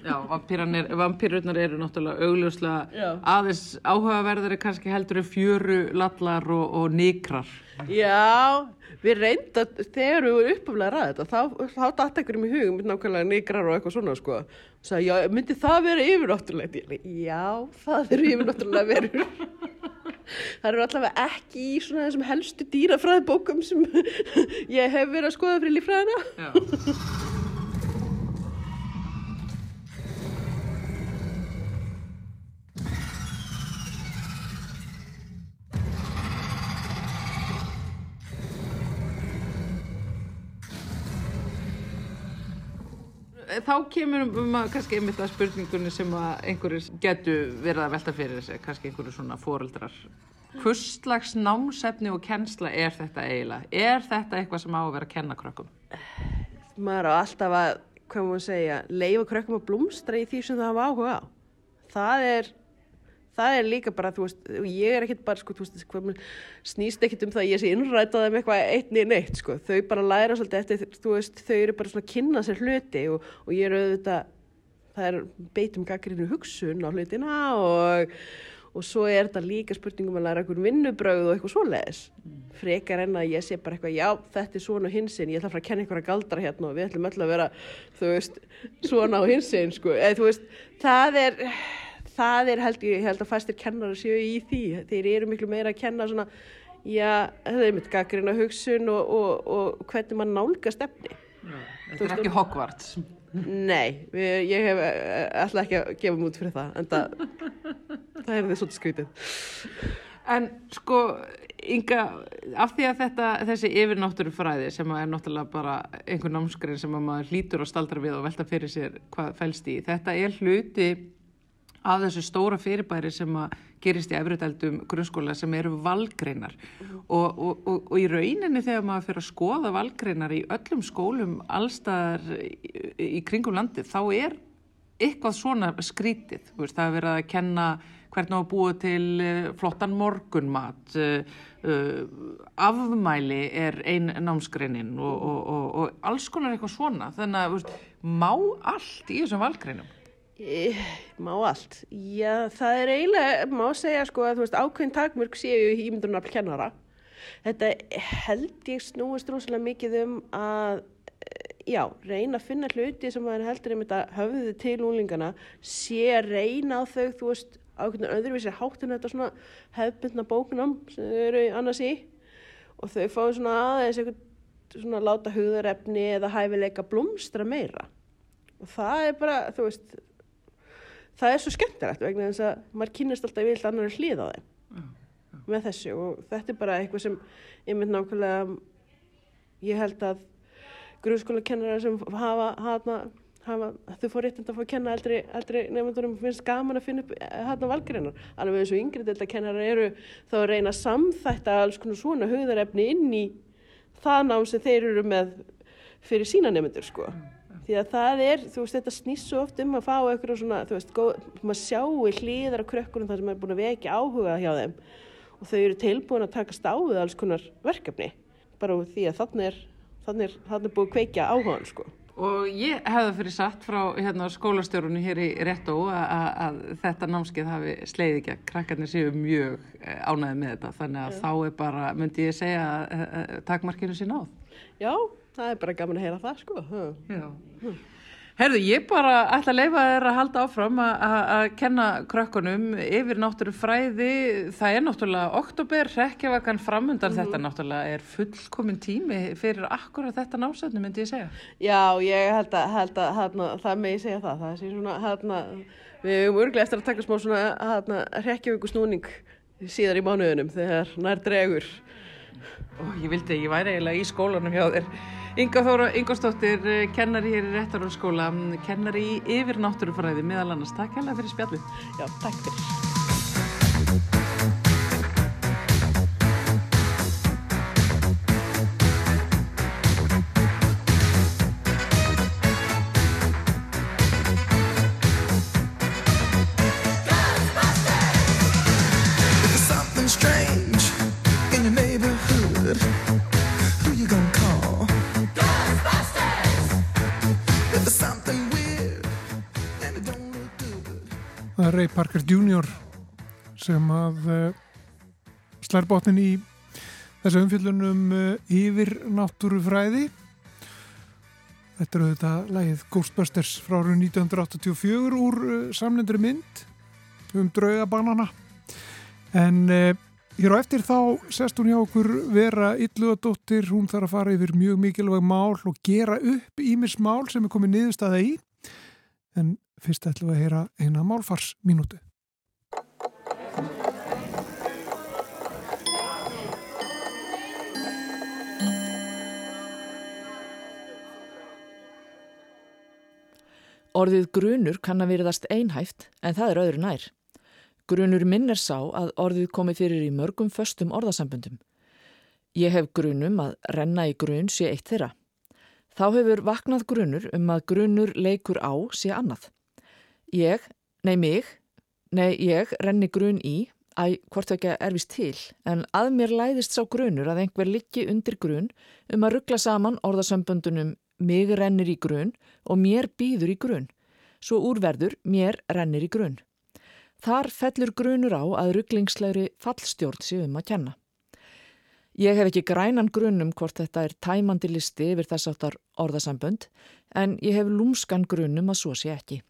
Já, vampýrurnar eru náttúrulega augljóslega Já. aðeins áhugaverðari kannski heldur en fjöru, lallar og, og nikrar. Já, við reynda þegar við vorum uppaflega að ræða þetta þá, þá datt einhverjum í hugum nákvæmlega nýgrar og eitthvað svona sko Sæði, já, myndi það vera yfirnáttúrulegt? Já, það eru yfirnáttúrulega verur Það eru allavega ekki í svona þessum helstu dýrafræðbókum sem ég hef verið að skoða fyrir lífræðina Þá kemur að kannski einmitt að spurningunni sem að einhverjir getur verið að velta fyrir þessi, kannski einhverjir svona foreldrar. Hvurslags námsefni og kennsla er þetta eiginlega? Er þetta eitthvað sem á að vera að kenna krökkum? Maður á alltaf að, hvað maður segja, leifa krökkum að blómstra í því sem það hafa áhuga á Það er það er líka bara, þú veist, ég er ekkert bara, sko, þú veist, hvað, snýst ekkert um það að ég sé innrætað um eitthvað einni neitt, sko, þau bara læra svolítið eftir, þú veist, þau eru bara svona að kynna sér hluti og, og ég er auðvitað, það er beitum gaggrinu hugsun á hlutina og, og svo er þetta líka spurningum að læra einhvern vinnubröð og eitthvað svoleiðis, frekar en að ég sé bara eitthvað, já, þetta er svona hinsinn, ég ætla að fara að kenna einhverja galdra hérna og við ætlum öll að vera, þú veist, svona á hinsinn, sko, eða þú veist, það er, held ég, ég held að fæstir kennar séu í því, þeir eru miklu meira að kenna svona, já, það er mitt gaggrina hugsun og, og, og hvernig mann nálga stefni. Já. Þetta er ekki Hogwarts. Nei, við, ég hef alltaf ekki að gefa mút fyrir það, en það, það er því svolítið skrítið. En sko, Inga, af því að þetta, þessi yfirnáttúru fræði sem er náttúrulega bara einhver námskrein sem maður hlýtur og staldra við og velta fyrir sér hvað fælst í, þetta er hluti af þessu stóra fyrirbæri sem að gerist í efriðaldum grunnskóla sem eru valgreinar mm. og, og, og, og í rauninni þegar maður fyrir að skoða valgreinar í öllum skólum allstaðar í, í kringum landi þá er eitthvað svona skrítið, veist, það er verið að kenna hvernig á að búa til eh, flottan morgunmat, uh, uh, afmæli er ein námsgreinin og, og, og, og alls konar eitthvað svona. Þannig að veist, má allt í þessum valgreinum? E, má allt. Já, það er eiginlega, má segja sko að veist, ákveðin takmörg séu í ímyndunarfl kennara. Þetta held ég snúist rosalega mikið um að já, reyna að finna hluti sem maður heldur um þetta höfðuði til úlingana, sé reyna á þau, þú veist, ákveðin öðruvísi háttinu þetta svona hefðbundna bókunum sem þau eru annars í og þau fáið svona aðeins eitthvað svona láta hugðarefni eða hæfileika blómstra meira og það er bara, þú veist það er svo skemmtilegt vegna þess að maður kynast alltaf vilt annar hlið á þeim mm, mm. með þessu og þetta er bara eitthvað sem ég mynd nákvæmlega ég held að grunnskóla kennarar sem hafa, hafa hafa, þau fór réttind að fá að kenna eldri, eldri nefndurum finnst gaman að finna upp hérna valgreinar alveg eins og yngri delta kennarar eru þá að reyna að samþætta alls konar svona höfðarefni inn í það nám sem þeir eru með fyrir sína nefndur sko því að það er, þú veist, þetta snýst svo oft um að fá eitthvað svona, þú veist, góð, maður sjáu hlýðar á krökkunum þar sem er búin að vekja áhuga hjá þeim. Og þau eru tilbúin að taka stáðið alls konar verkefni. Bara því að þannig er, þannig er, þannig er búin að kveikja áhugan sko. Og ég hefði fyrir satt frá hérna, skólastjórunni hér í Réttó að þetta námskeið hafi sleiði ekki að krakkarnir séu mjög eh, ánæði með þetta. Þannig að Já. þá er bara, myndi ég segja, takmarkinu sín áð. Já, það er bara gaman að heyra það sko. Já. Herðu, ég bara ætla að leifa þér að halda áfram að kenna krökkunum yfir náttúru fræði. Það er náttúrulega oktober, rekjavakan framundan mm -hmm. þetta náttúrulega er fullkomin tími fyrir akkurat þetta násætni, myndi ég segja. Já, ég held að, held að hana, það með ég segja það. Það svona, hana, við hefum örglega eftir að taka smá svona rekjavaku snúning síðar í mánuðunum þegar nær dregur. Ó, ég vildi að ég væri eiginlega í skólanum hjá þér. Inga Þóra Ingostóttir, eh, kennari hér í Réttarhóðskóla, kennari í yfir náttúrufræði meðal annars. Takk hella fyrir spjallin. Já, takk fyrir. Ray Parker Jr. sem að uh, slær botnin í þessu umfjöldunum uh, yfir náttúrufræði. Þetta eru þetta lægið Ghostbusters frá árið 1984 úr uh, samlendri mynd um draugabanana. En hér á eftir þá sest hún hjá okkur vera illuðadóttir, hún þarf að fara yfir mjög mikilvæg mál og gera upp ímis mál sem er komið niðurstaða í. En fyrst ætlum við að heyra eina málfarsminútu. Orðið grunur kann að veriðast einhæft en það er öðru nær. Grunur minn er sá að orðið komi fyrir í mörgum föstum orðasambundum. Ég hef grunum að renna í grun sé eitt þeirra. Þá hefur vaknað grunur um að grunur leikur á sé annað. Ég, nei mig, nei ég renni grun í, æ, hvort ekki er vist til, en að mér læðist sá grunur að einhver liggi undir grun um að ruggla saman orðasamböndunum mig rennir í grun og mér býður í grun, svo úrverður mér rennir í grun. Þar fellur grunur á að rugglingslegri fallstjórn sé um að kenna. Ég hef ekki grænan grunum hvort þetta er tæmandi listi yfir þess aftar orðasambönd, en ég hef lúmskan grunum að svo sé ekki.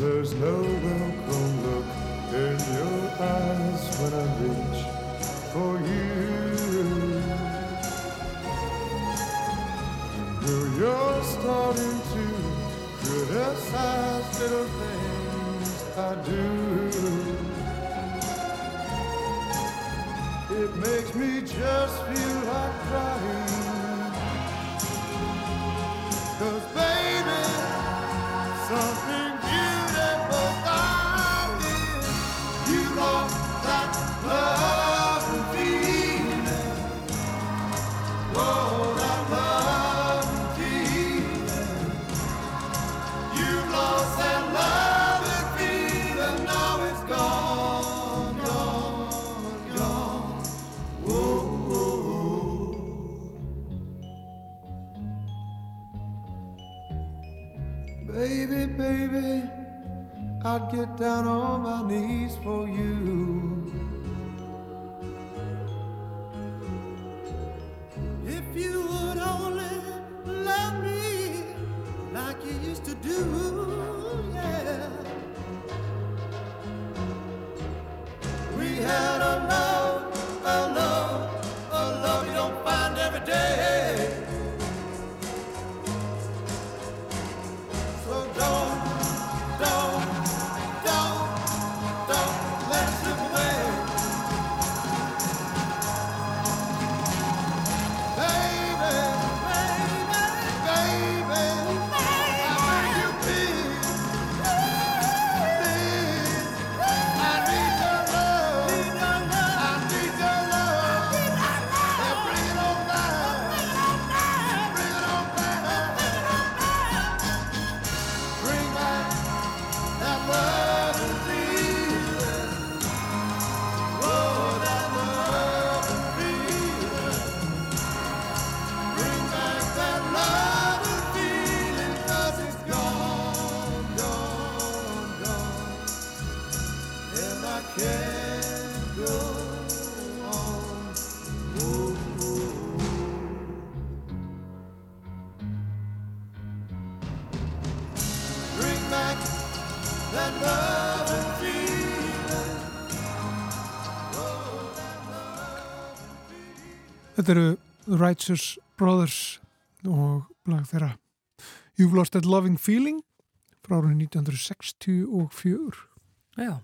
There's no welcome look in your eyes when I reach for you. Girl, you're starting to criticize little things I do. It makes me just feel like crying. Down on my knees Þetta eru The Righteous Brothers og lag þeirra You've Lost That Loving Feeling frá árið 1964. Já,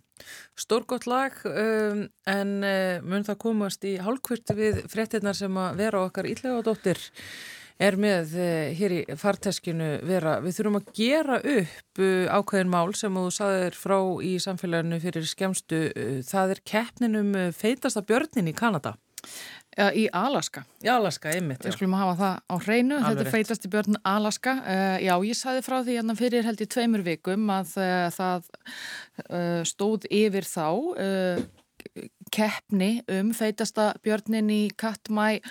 stórgott lag um, en uh, mun það komast í hálfkvört við fréttinnar sem að vera okkar íllega dóttir er með uh, hér í farteskinu vera. Við þurfum að gera upp uh, ákveðin mál sem þú saðir frá í samfélaginu fyrir skemstu. Það er keppninum feitasta björnin í Kanada. Ja, í Alaska. Í Alaska, einmitt. Við skulum hafa það á hreinu. Alveg Þetta er rétt. feitasti björn Alaska. Uh, já, ég saði frá því hérna fyrir held í tveimur vikum að uh, það uh, stóð yfir þá uh, keppni um feitasta björnin í Katmai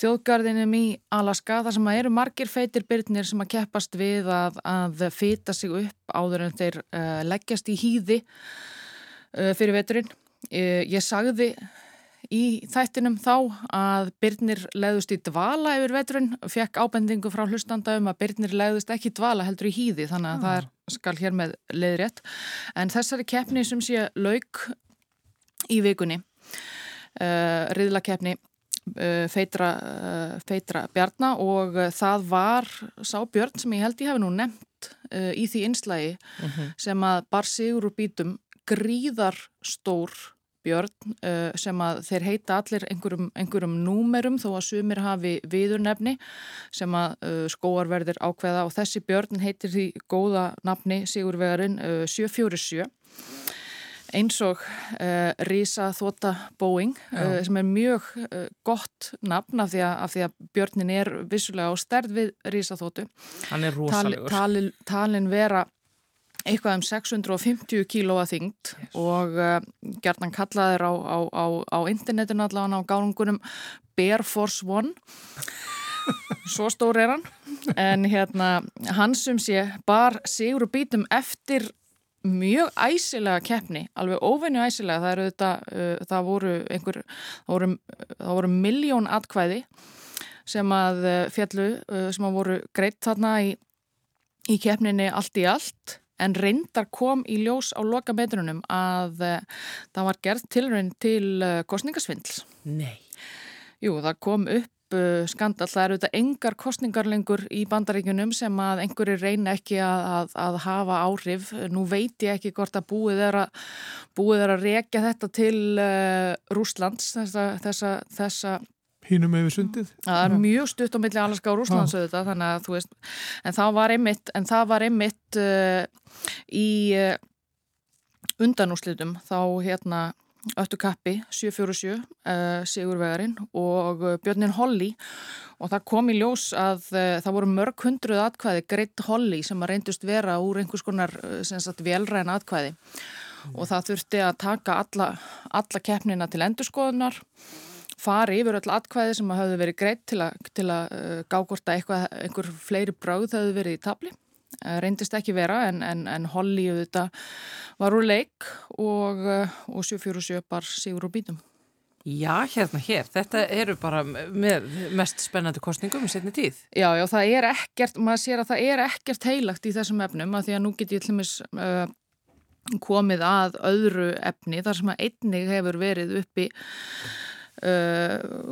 þjóðgarðinum í Alaska þar sem að eru margir feitir byrnir sem að keppast við að, að feita sig upp áður en þeir leggjast í hýði uh, fyrir veturinn. Ég sagði í þættinum þá að Byrnir legðust í dvala yfir veturinn og fekk ábendingu frá hlustanda um að Byrnir legðust ekki dvala heldur í hýði þannig að það er, skal hér með leiðrétt. En þessari keppni sem sé lauk í vikunni uh, riðlakeppni uh, feitra, uh, feitra bjarna og uh, það var sá björn sem ég held ég hef nú nefnt uh, í því einslægi sem að bar sigur úr bítum gríðar stór björn uh, sem að þeir heita allir einhverjum, einhverjum númerum þó að sumir hafi viðurnefni sem að uh, skóarverðir ákveða. Og þessi björn heitir því góða nafni Sigurvegarinn uh, 747 eins og uh, Rísa Þóta Boeing uh, sem er mjög uh, gott nafn af því, að, af því að björnin er vissulega á stærð við Rísa Þótu Hann er rosalegur. tali, talin vera eitthvað um 650 kílóa þyngd og uh, gerðan kallaðir á, á, á, á internetinu allavega á gálungunum Bear Force One. Svo stór er hann. En hérna hans sem sé bar sigur og bítum eftir mjög æsilega keppni, alveg óvenju æsilega, það þetta, uh, það voru einhver, það voru, það voru miljón atkvæði sem að uh, fjallu, uh, sem að voru greitt þarna í, í keppninni allt í allt en reyndar kom í ljós á loka metrunum að uh, það var gerð tilraun til uh, kostningasvindls. Nei. Jú, það kom upp uh, skandal, það eru þetta engar kostningar lengur í bandaríkunum sem að einhverju reyna ekki að, að, að hafa áhrif. Nú veit ég ekki hvort að búið er að, búið er að rekja þetta til uh, Rúslands, þessa, þessa, þessa Hínum yfir sundið. Það er mjög stutt á milli Alaska og Rúslands auðvitað, þannig að þú veist, en það var einmitt, en það var einmitt uh, í uh, undanúslitum þá hérna öttu kappi 747 uh, Sigurvegarinn og uh, Björnin Holly. Og það kom í ljós að uh, það voru mörg hundruð atkvæði greitt Holly sem að reyndust vera úr einhvers konar uh, velræn atkvæði. Og það þurfti að taka alla, alla keppnina til endurskoðunar fari yfir öll atkvæði sem hafði verið greitt til að, til að uh, gágorta eitthvað, einhver fleiri bröð það hefði verið í tabli. Uh, reyndist ekki vera en, en, en Holly þetta var úr leik og, uh, og 747 bar sigur úr bítum. Já, hérna hér. Þetta eru bara með mest spennandi kostningum í setni tíð. Já, já, það er ekkert, maður sér að það er ekkert heilagt í þessum efnum að því að nú get ég til mis uh, komið að öðru efni þar sem að einnig hefur verið uppi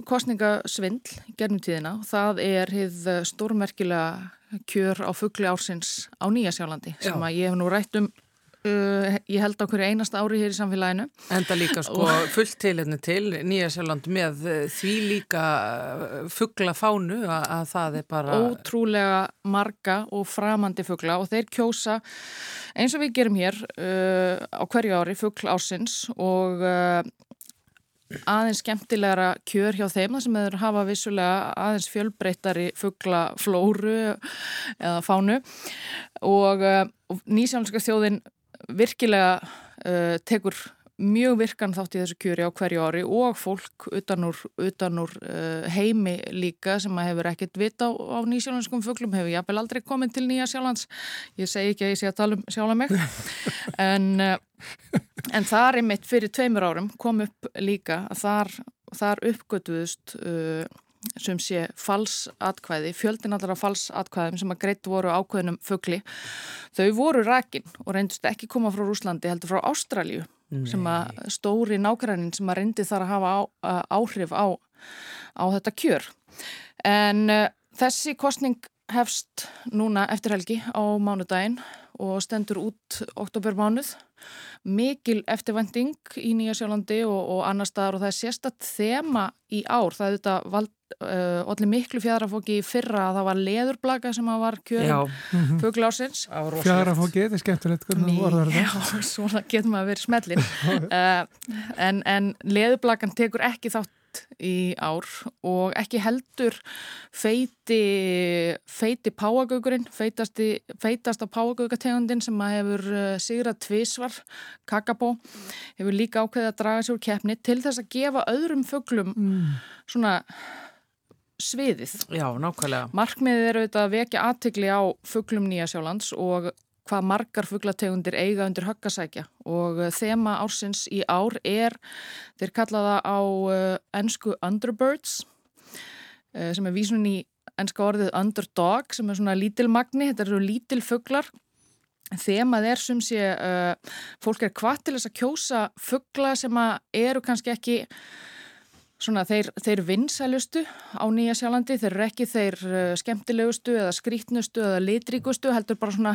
kostningasvindl gernum tíðina. Það er hið stórmerkilega kjör á fuggli ársins á Nýjasjálandi sem að ég hef nú rætt um uh, ég held á hverju einasta ári hér í samfélaginu. Enda líka sko fullt til hérna til Nýja Sjáland með eh, því líka fuggla fánu að, að það er bara ótrúlega marga og framandi fugla og þeir kjósa eins og við gerum hér uh, á hverju ári fugl ársins og uh, aðeins skemmtilegra kjör hjá þeim sem þeir hafa vissulega aðeins fjölbreyttari fuglaflóru eða fánu. Og, uh, og nýsjálfska þjóðin virkilega uh, tekur mjög virkan þátt í þessu kjöri á hverju ári og fólk utan úr, utan úr uh, heimi líka sem að hefur ekkert vita á, á nýsjálandskum fuglum hefur jafnvel aldrei komið til Nýja Sjálands. Ég segi ekki að ég sé að tala um sjálfa mig en, uh, en þar er mitt fyrir tveimur árum kom upp líka að þar, þar uppgötuðust uh, sem sé falsatkvæði, fjöldin allra falsatkvæðum sem að greitt voru ákveðnum fugli, þau voru rækin og reyndust ekki koma frá Rúslandi heldur frá Ástralju sem að stóri nákvæðin sem að reyndi þar að hafa á, áhrif á, á þetta kjör. En uh, þessi kostning hefst núna eftir helgi á mánudaginn og stendur út oktobermánuð. Mikil eftirvending í Nýja Sjálandi og, og annar staðar og það er sérstatt þema í ár. Það er þetta vald, uh, allir miklu fjadrafóki í fyrra að það var leðurblaka sem að var kjörum rosalegt. Fjara fókið, þetta er skemmtilegt. Já, svona getur maður verið smellin uh, en, en leðublakan tekur ekki þátt í ár og ekki heldur feiti feiti páagaugurinn feitasti, feitasta páagaugategundin sem að hefur uh, sigrað tvísvar kakabó, hefur líka ákveðið að draga sér úr keppni til þess að gefa öðrum fuglum svona sviðið Já, nákvæmlega. Markmiðið er auðvitað að vekja aðtegli á fuglum Nýjasjálands og hvað margar fuglategundir eiga undir höggasækja og uh, þema ársins í ár er, þeir kalla það á ennsku Underbirds uh, sem er vísun í ennska orðið Underdog sem er svona lítilmagni, þetta eru lítil fuglar. Þemað er sem sé, fólk er hvað til þess að kjósa fuggla sem eru kannski ekki svona þeir, þeir vinsælustu á Nýja Sjálandi, þeir eru ekki þeir uh, skemmtilegustu eða skrítnustu eða litríkustu, heldur bara svona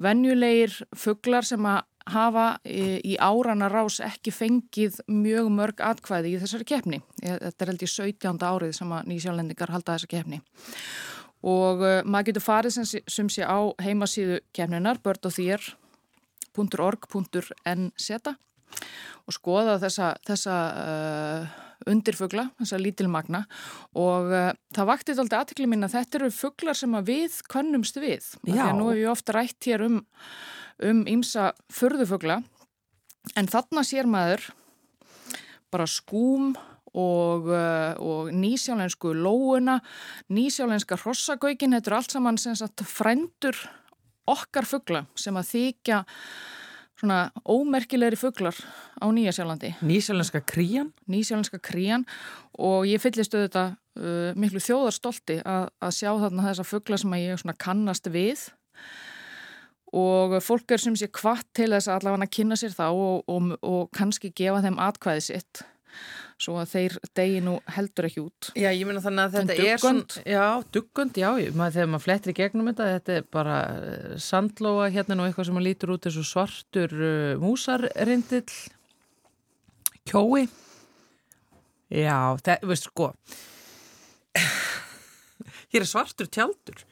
venjulegir fuglar sem að hafa í, í árana rás ekki fengið mjög mörg atkvæði í þessari keppni. Þetta er held í 17. árið sem að Nýja Sjálendingar halda þessa keppni. Og uh, maður getur farið sem, sem sé á heimasíðu keppninar, bördoþýr.org.nz og skoða þessa, þessa uh, undirfugla, þessa lítilmagna og uh, það vakti alltaf aðtekli mín að þetta eru fuglar sem að við könnumst við. Því að nú hef ég ofta rætt hér um um ímsa furðufugla en þarna sér maður bara skúm og, uh, og nýsjálensku lóuna, nýsjálenska hrossagaukin, þetta er allt saman frændur okkar fugla sem að þykja svona ómerkilegri fuglar á Nýja Sjálandi, Nýsjálenska krían. nýsjálenska krían. Og ég fyllist auðvitað uh, miklu þjóðarstolti að, að sjá þarna þessa fugla sem ég svona kannast við. Og fólk er sem sé kvart til þess að allavega kynna sér þá og, og, og kannski gefa þeim atkvæði sitt svo að þeir degi nú heldur ekki út. Já, ég meina þannig að En þetta er duggönd? já, duggönd, já, maður, þegar maður flettir í gegnum þetta, þetta er bara uh, sandlóa hérna og eitthvað sem lítur út eins og svartur uh, músarrindill, kjói, já, það, veist sko, hér er svartur tjaldur,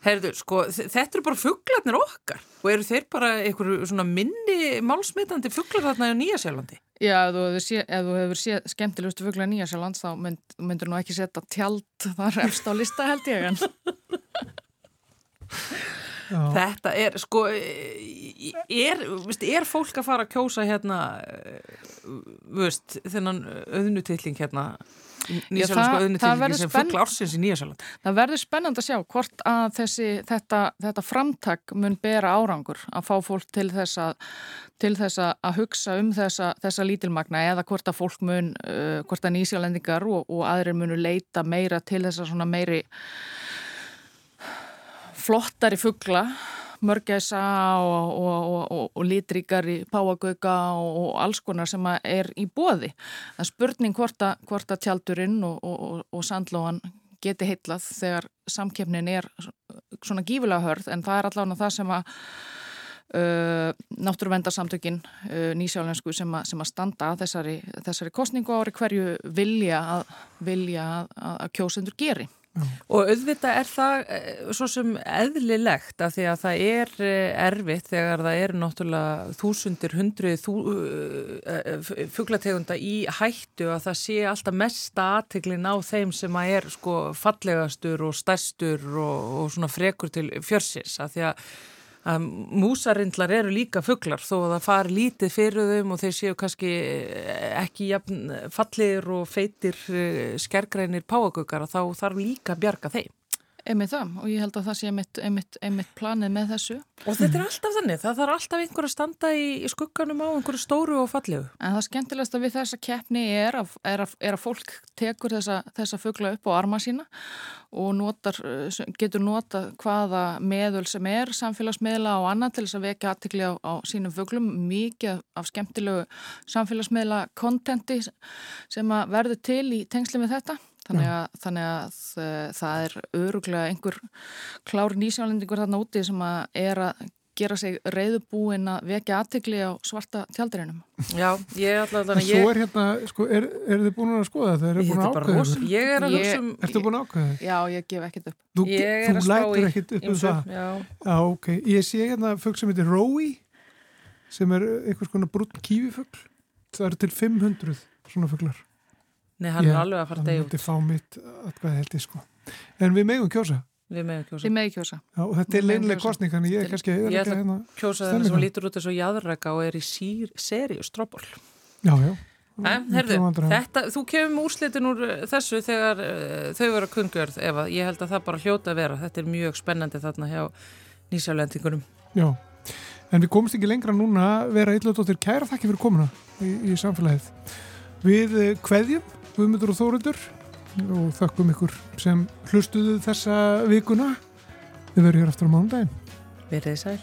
Herðu, sko, þetta eru bara fuglarnir okkar og eru þeir bara einhverju svona minni málsmitandi fuglar þarna í Nýjasjálandi? Já, ef þú hefur séð, ef þú hefur séð skemmtilegustu fugla Nýja Sjálands þá mynd, myndur nú ekki setja tjald þar efst á lista held ég en Já. Þetta er, sko, er, veist, er fólk að fara að kjósa hérna, veist, þennan auðnutilling hérna, það auðnutillingi verður sem fugla ársins í Nýjasjáland. það verður spennand að sjá hvort að þessi, þetta, þetta framtak mun bera árangur að fá fólk til þess að, til þess að hugsa um þessa, þessa lítilmagna eða hvort að fólk mun, uh, hvort að nýsjálendingar og, og aðrir munu leita meira til þess að svona meiri flottari fugla mörgæsa og, og, og, og, og litríkari páagauka og, alls konar sem er í bóði. Það er spurning hvort að, hvort að tjaldurinn og, sandlóan geti heitlað þegar samkeppnin er svona gífulega hörð en það er allavega það sem að Uh, náttúruvendarsamtökin uh, nýsjálensku sem, a, sem að standa að þessari, þessari kostningu ári hverju vilja að, vilja að, að kjósendur geri. Og auðvitað er það eh, svo sem eðlilegt að því að það er eh, erfitt þegar það eru náttúrulega þúsundir, hundrið þú, uh, fuglategunda í hættu að það sé alltaf mesta aðteglin á þeim sem að er sko fallegastur og stærstur og, og svona frekur til fjörsins. Að því að að músarindlar eru líka fuglar þó að það fari lítið fyrir þeim og þeir séu kannski eh, ekki fallir og feitir eh, skergrænir páagökar að þá þarf líka að bjarga þeim. Einmitt það og ég held að það sé einmitt, einmitt, einmitt planið með þessu. Og þetta er alltaf þannig, það þarf alltaf einhver að standa í, í skugganum á einhverju stóru og fallegu. En það skemmtilegsta við þessa keppni er að, er að, er að fólk tekur þessa, þessa fugla upp á arma sína og notar, getur nota hvaða meðul sem er, samfélagsmiðla og annað til þess að vekja aðtikli á, á sínum fuglum. Mikið af skemmtilegu samfélagsmiðla kontenti sem verður til í tengsli með þetta. Þannig að, þannig að uh, það er öruglega einhver klár nýsjálendingur þarna úti sem að er að gera sig reyðubúin að vekja aðtikli á svarta tjaldurinnum. Já, ég er alltaf þannig, svo ég, er hérna, sko, er, er þið búin að skoða þetta? Er þið ég, búin að er ákveða þetta? ég er að hugsa um... Ertu búin að ákveða þetta? Já, ég gef ekkert upp. Þú, Ég er þú í ekkit upp um það. Já, Já, ok. Ég sé hérna fugg sem heitir Rói sem er einhvers konar brúnn kífifugl. Það eru til 500 svona fuglar. Nei, hann er alveg að fara að myndi út. fá mitt atkvæði held ég sko. En við megum kjósa. Við meðum kjósa. Þið megi kjósa. Já, og þetta er Við megum leinlega kostning, þannig ég er kannski að Ég ætla- ekki hérna. Kjósa Stemminguna. sem lítur út eins og jæðurrega og er í sír, seri og stróból. Já, já. En, herðu, þetta, þú kemur úrslitin úr uh, þessu þegar uh, þau vera kungjörð, Eva. Ég held að það bara hljóta að vera. Þetta er mjög spennandi þarna hjá nýsjálendingunum. Já, en við komumst ekki lengra núna vera eitthvað kæra þakki fyrir komuna í, í samfélagið. Við eh, kveðjum Guðmundur og Þóruður og þakkum ykkur sem hlustuðu þessa vikuna. Við verðum hér aftur á mánudaginn. Verðið sæl.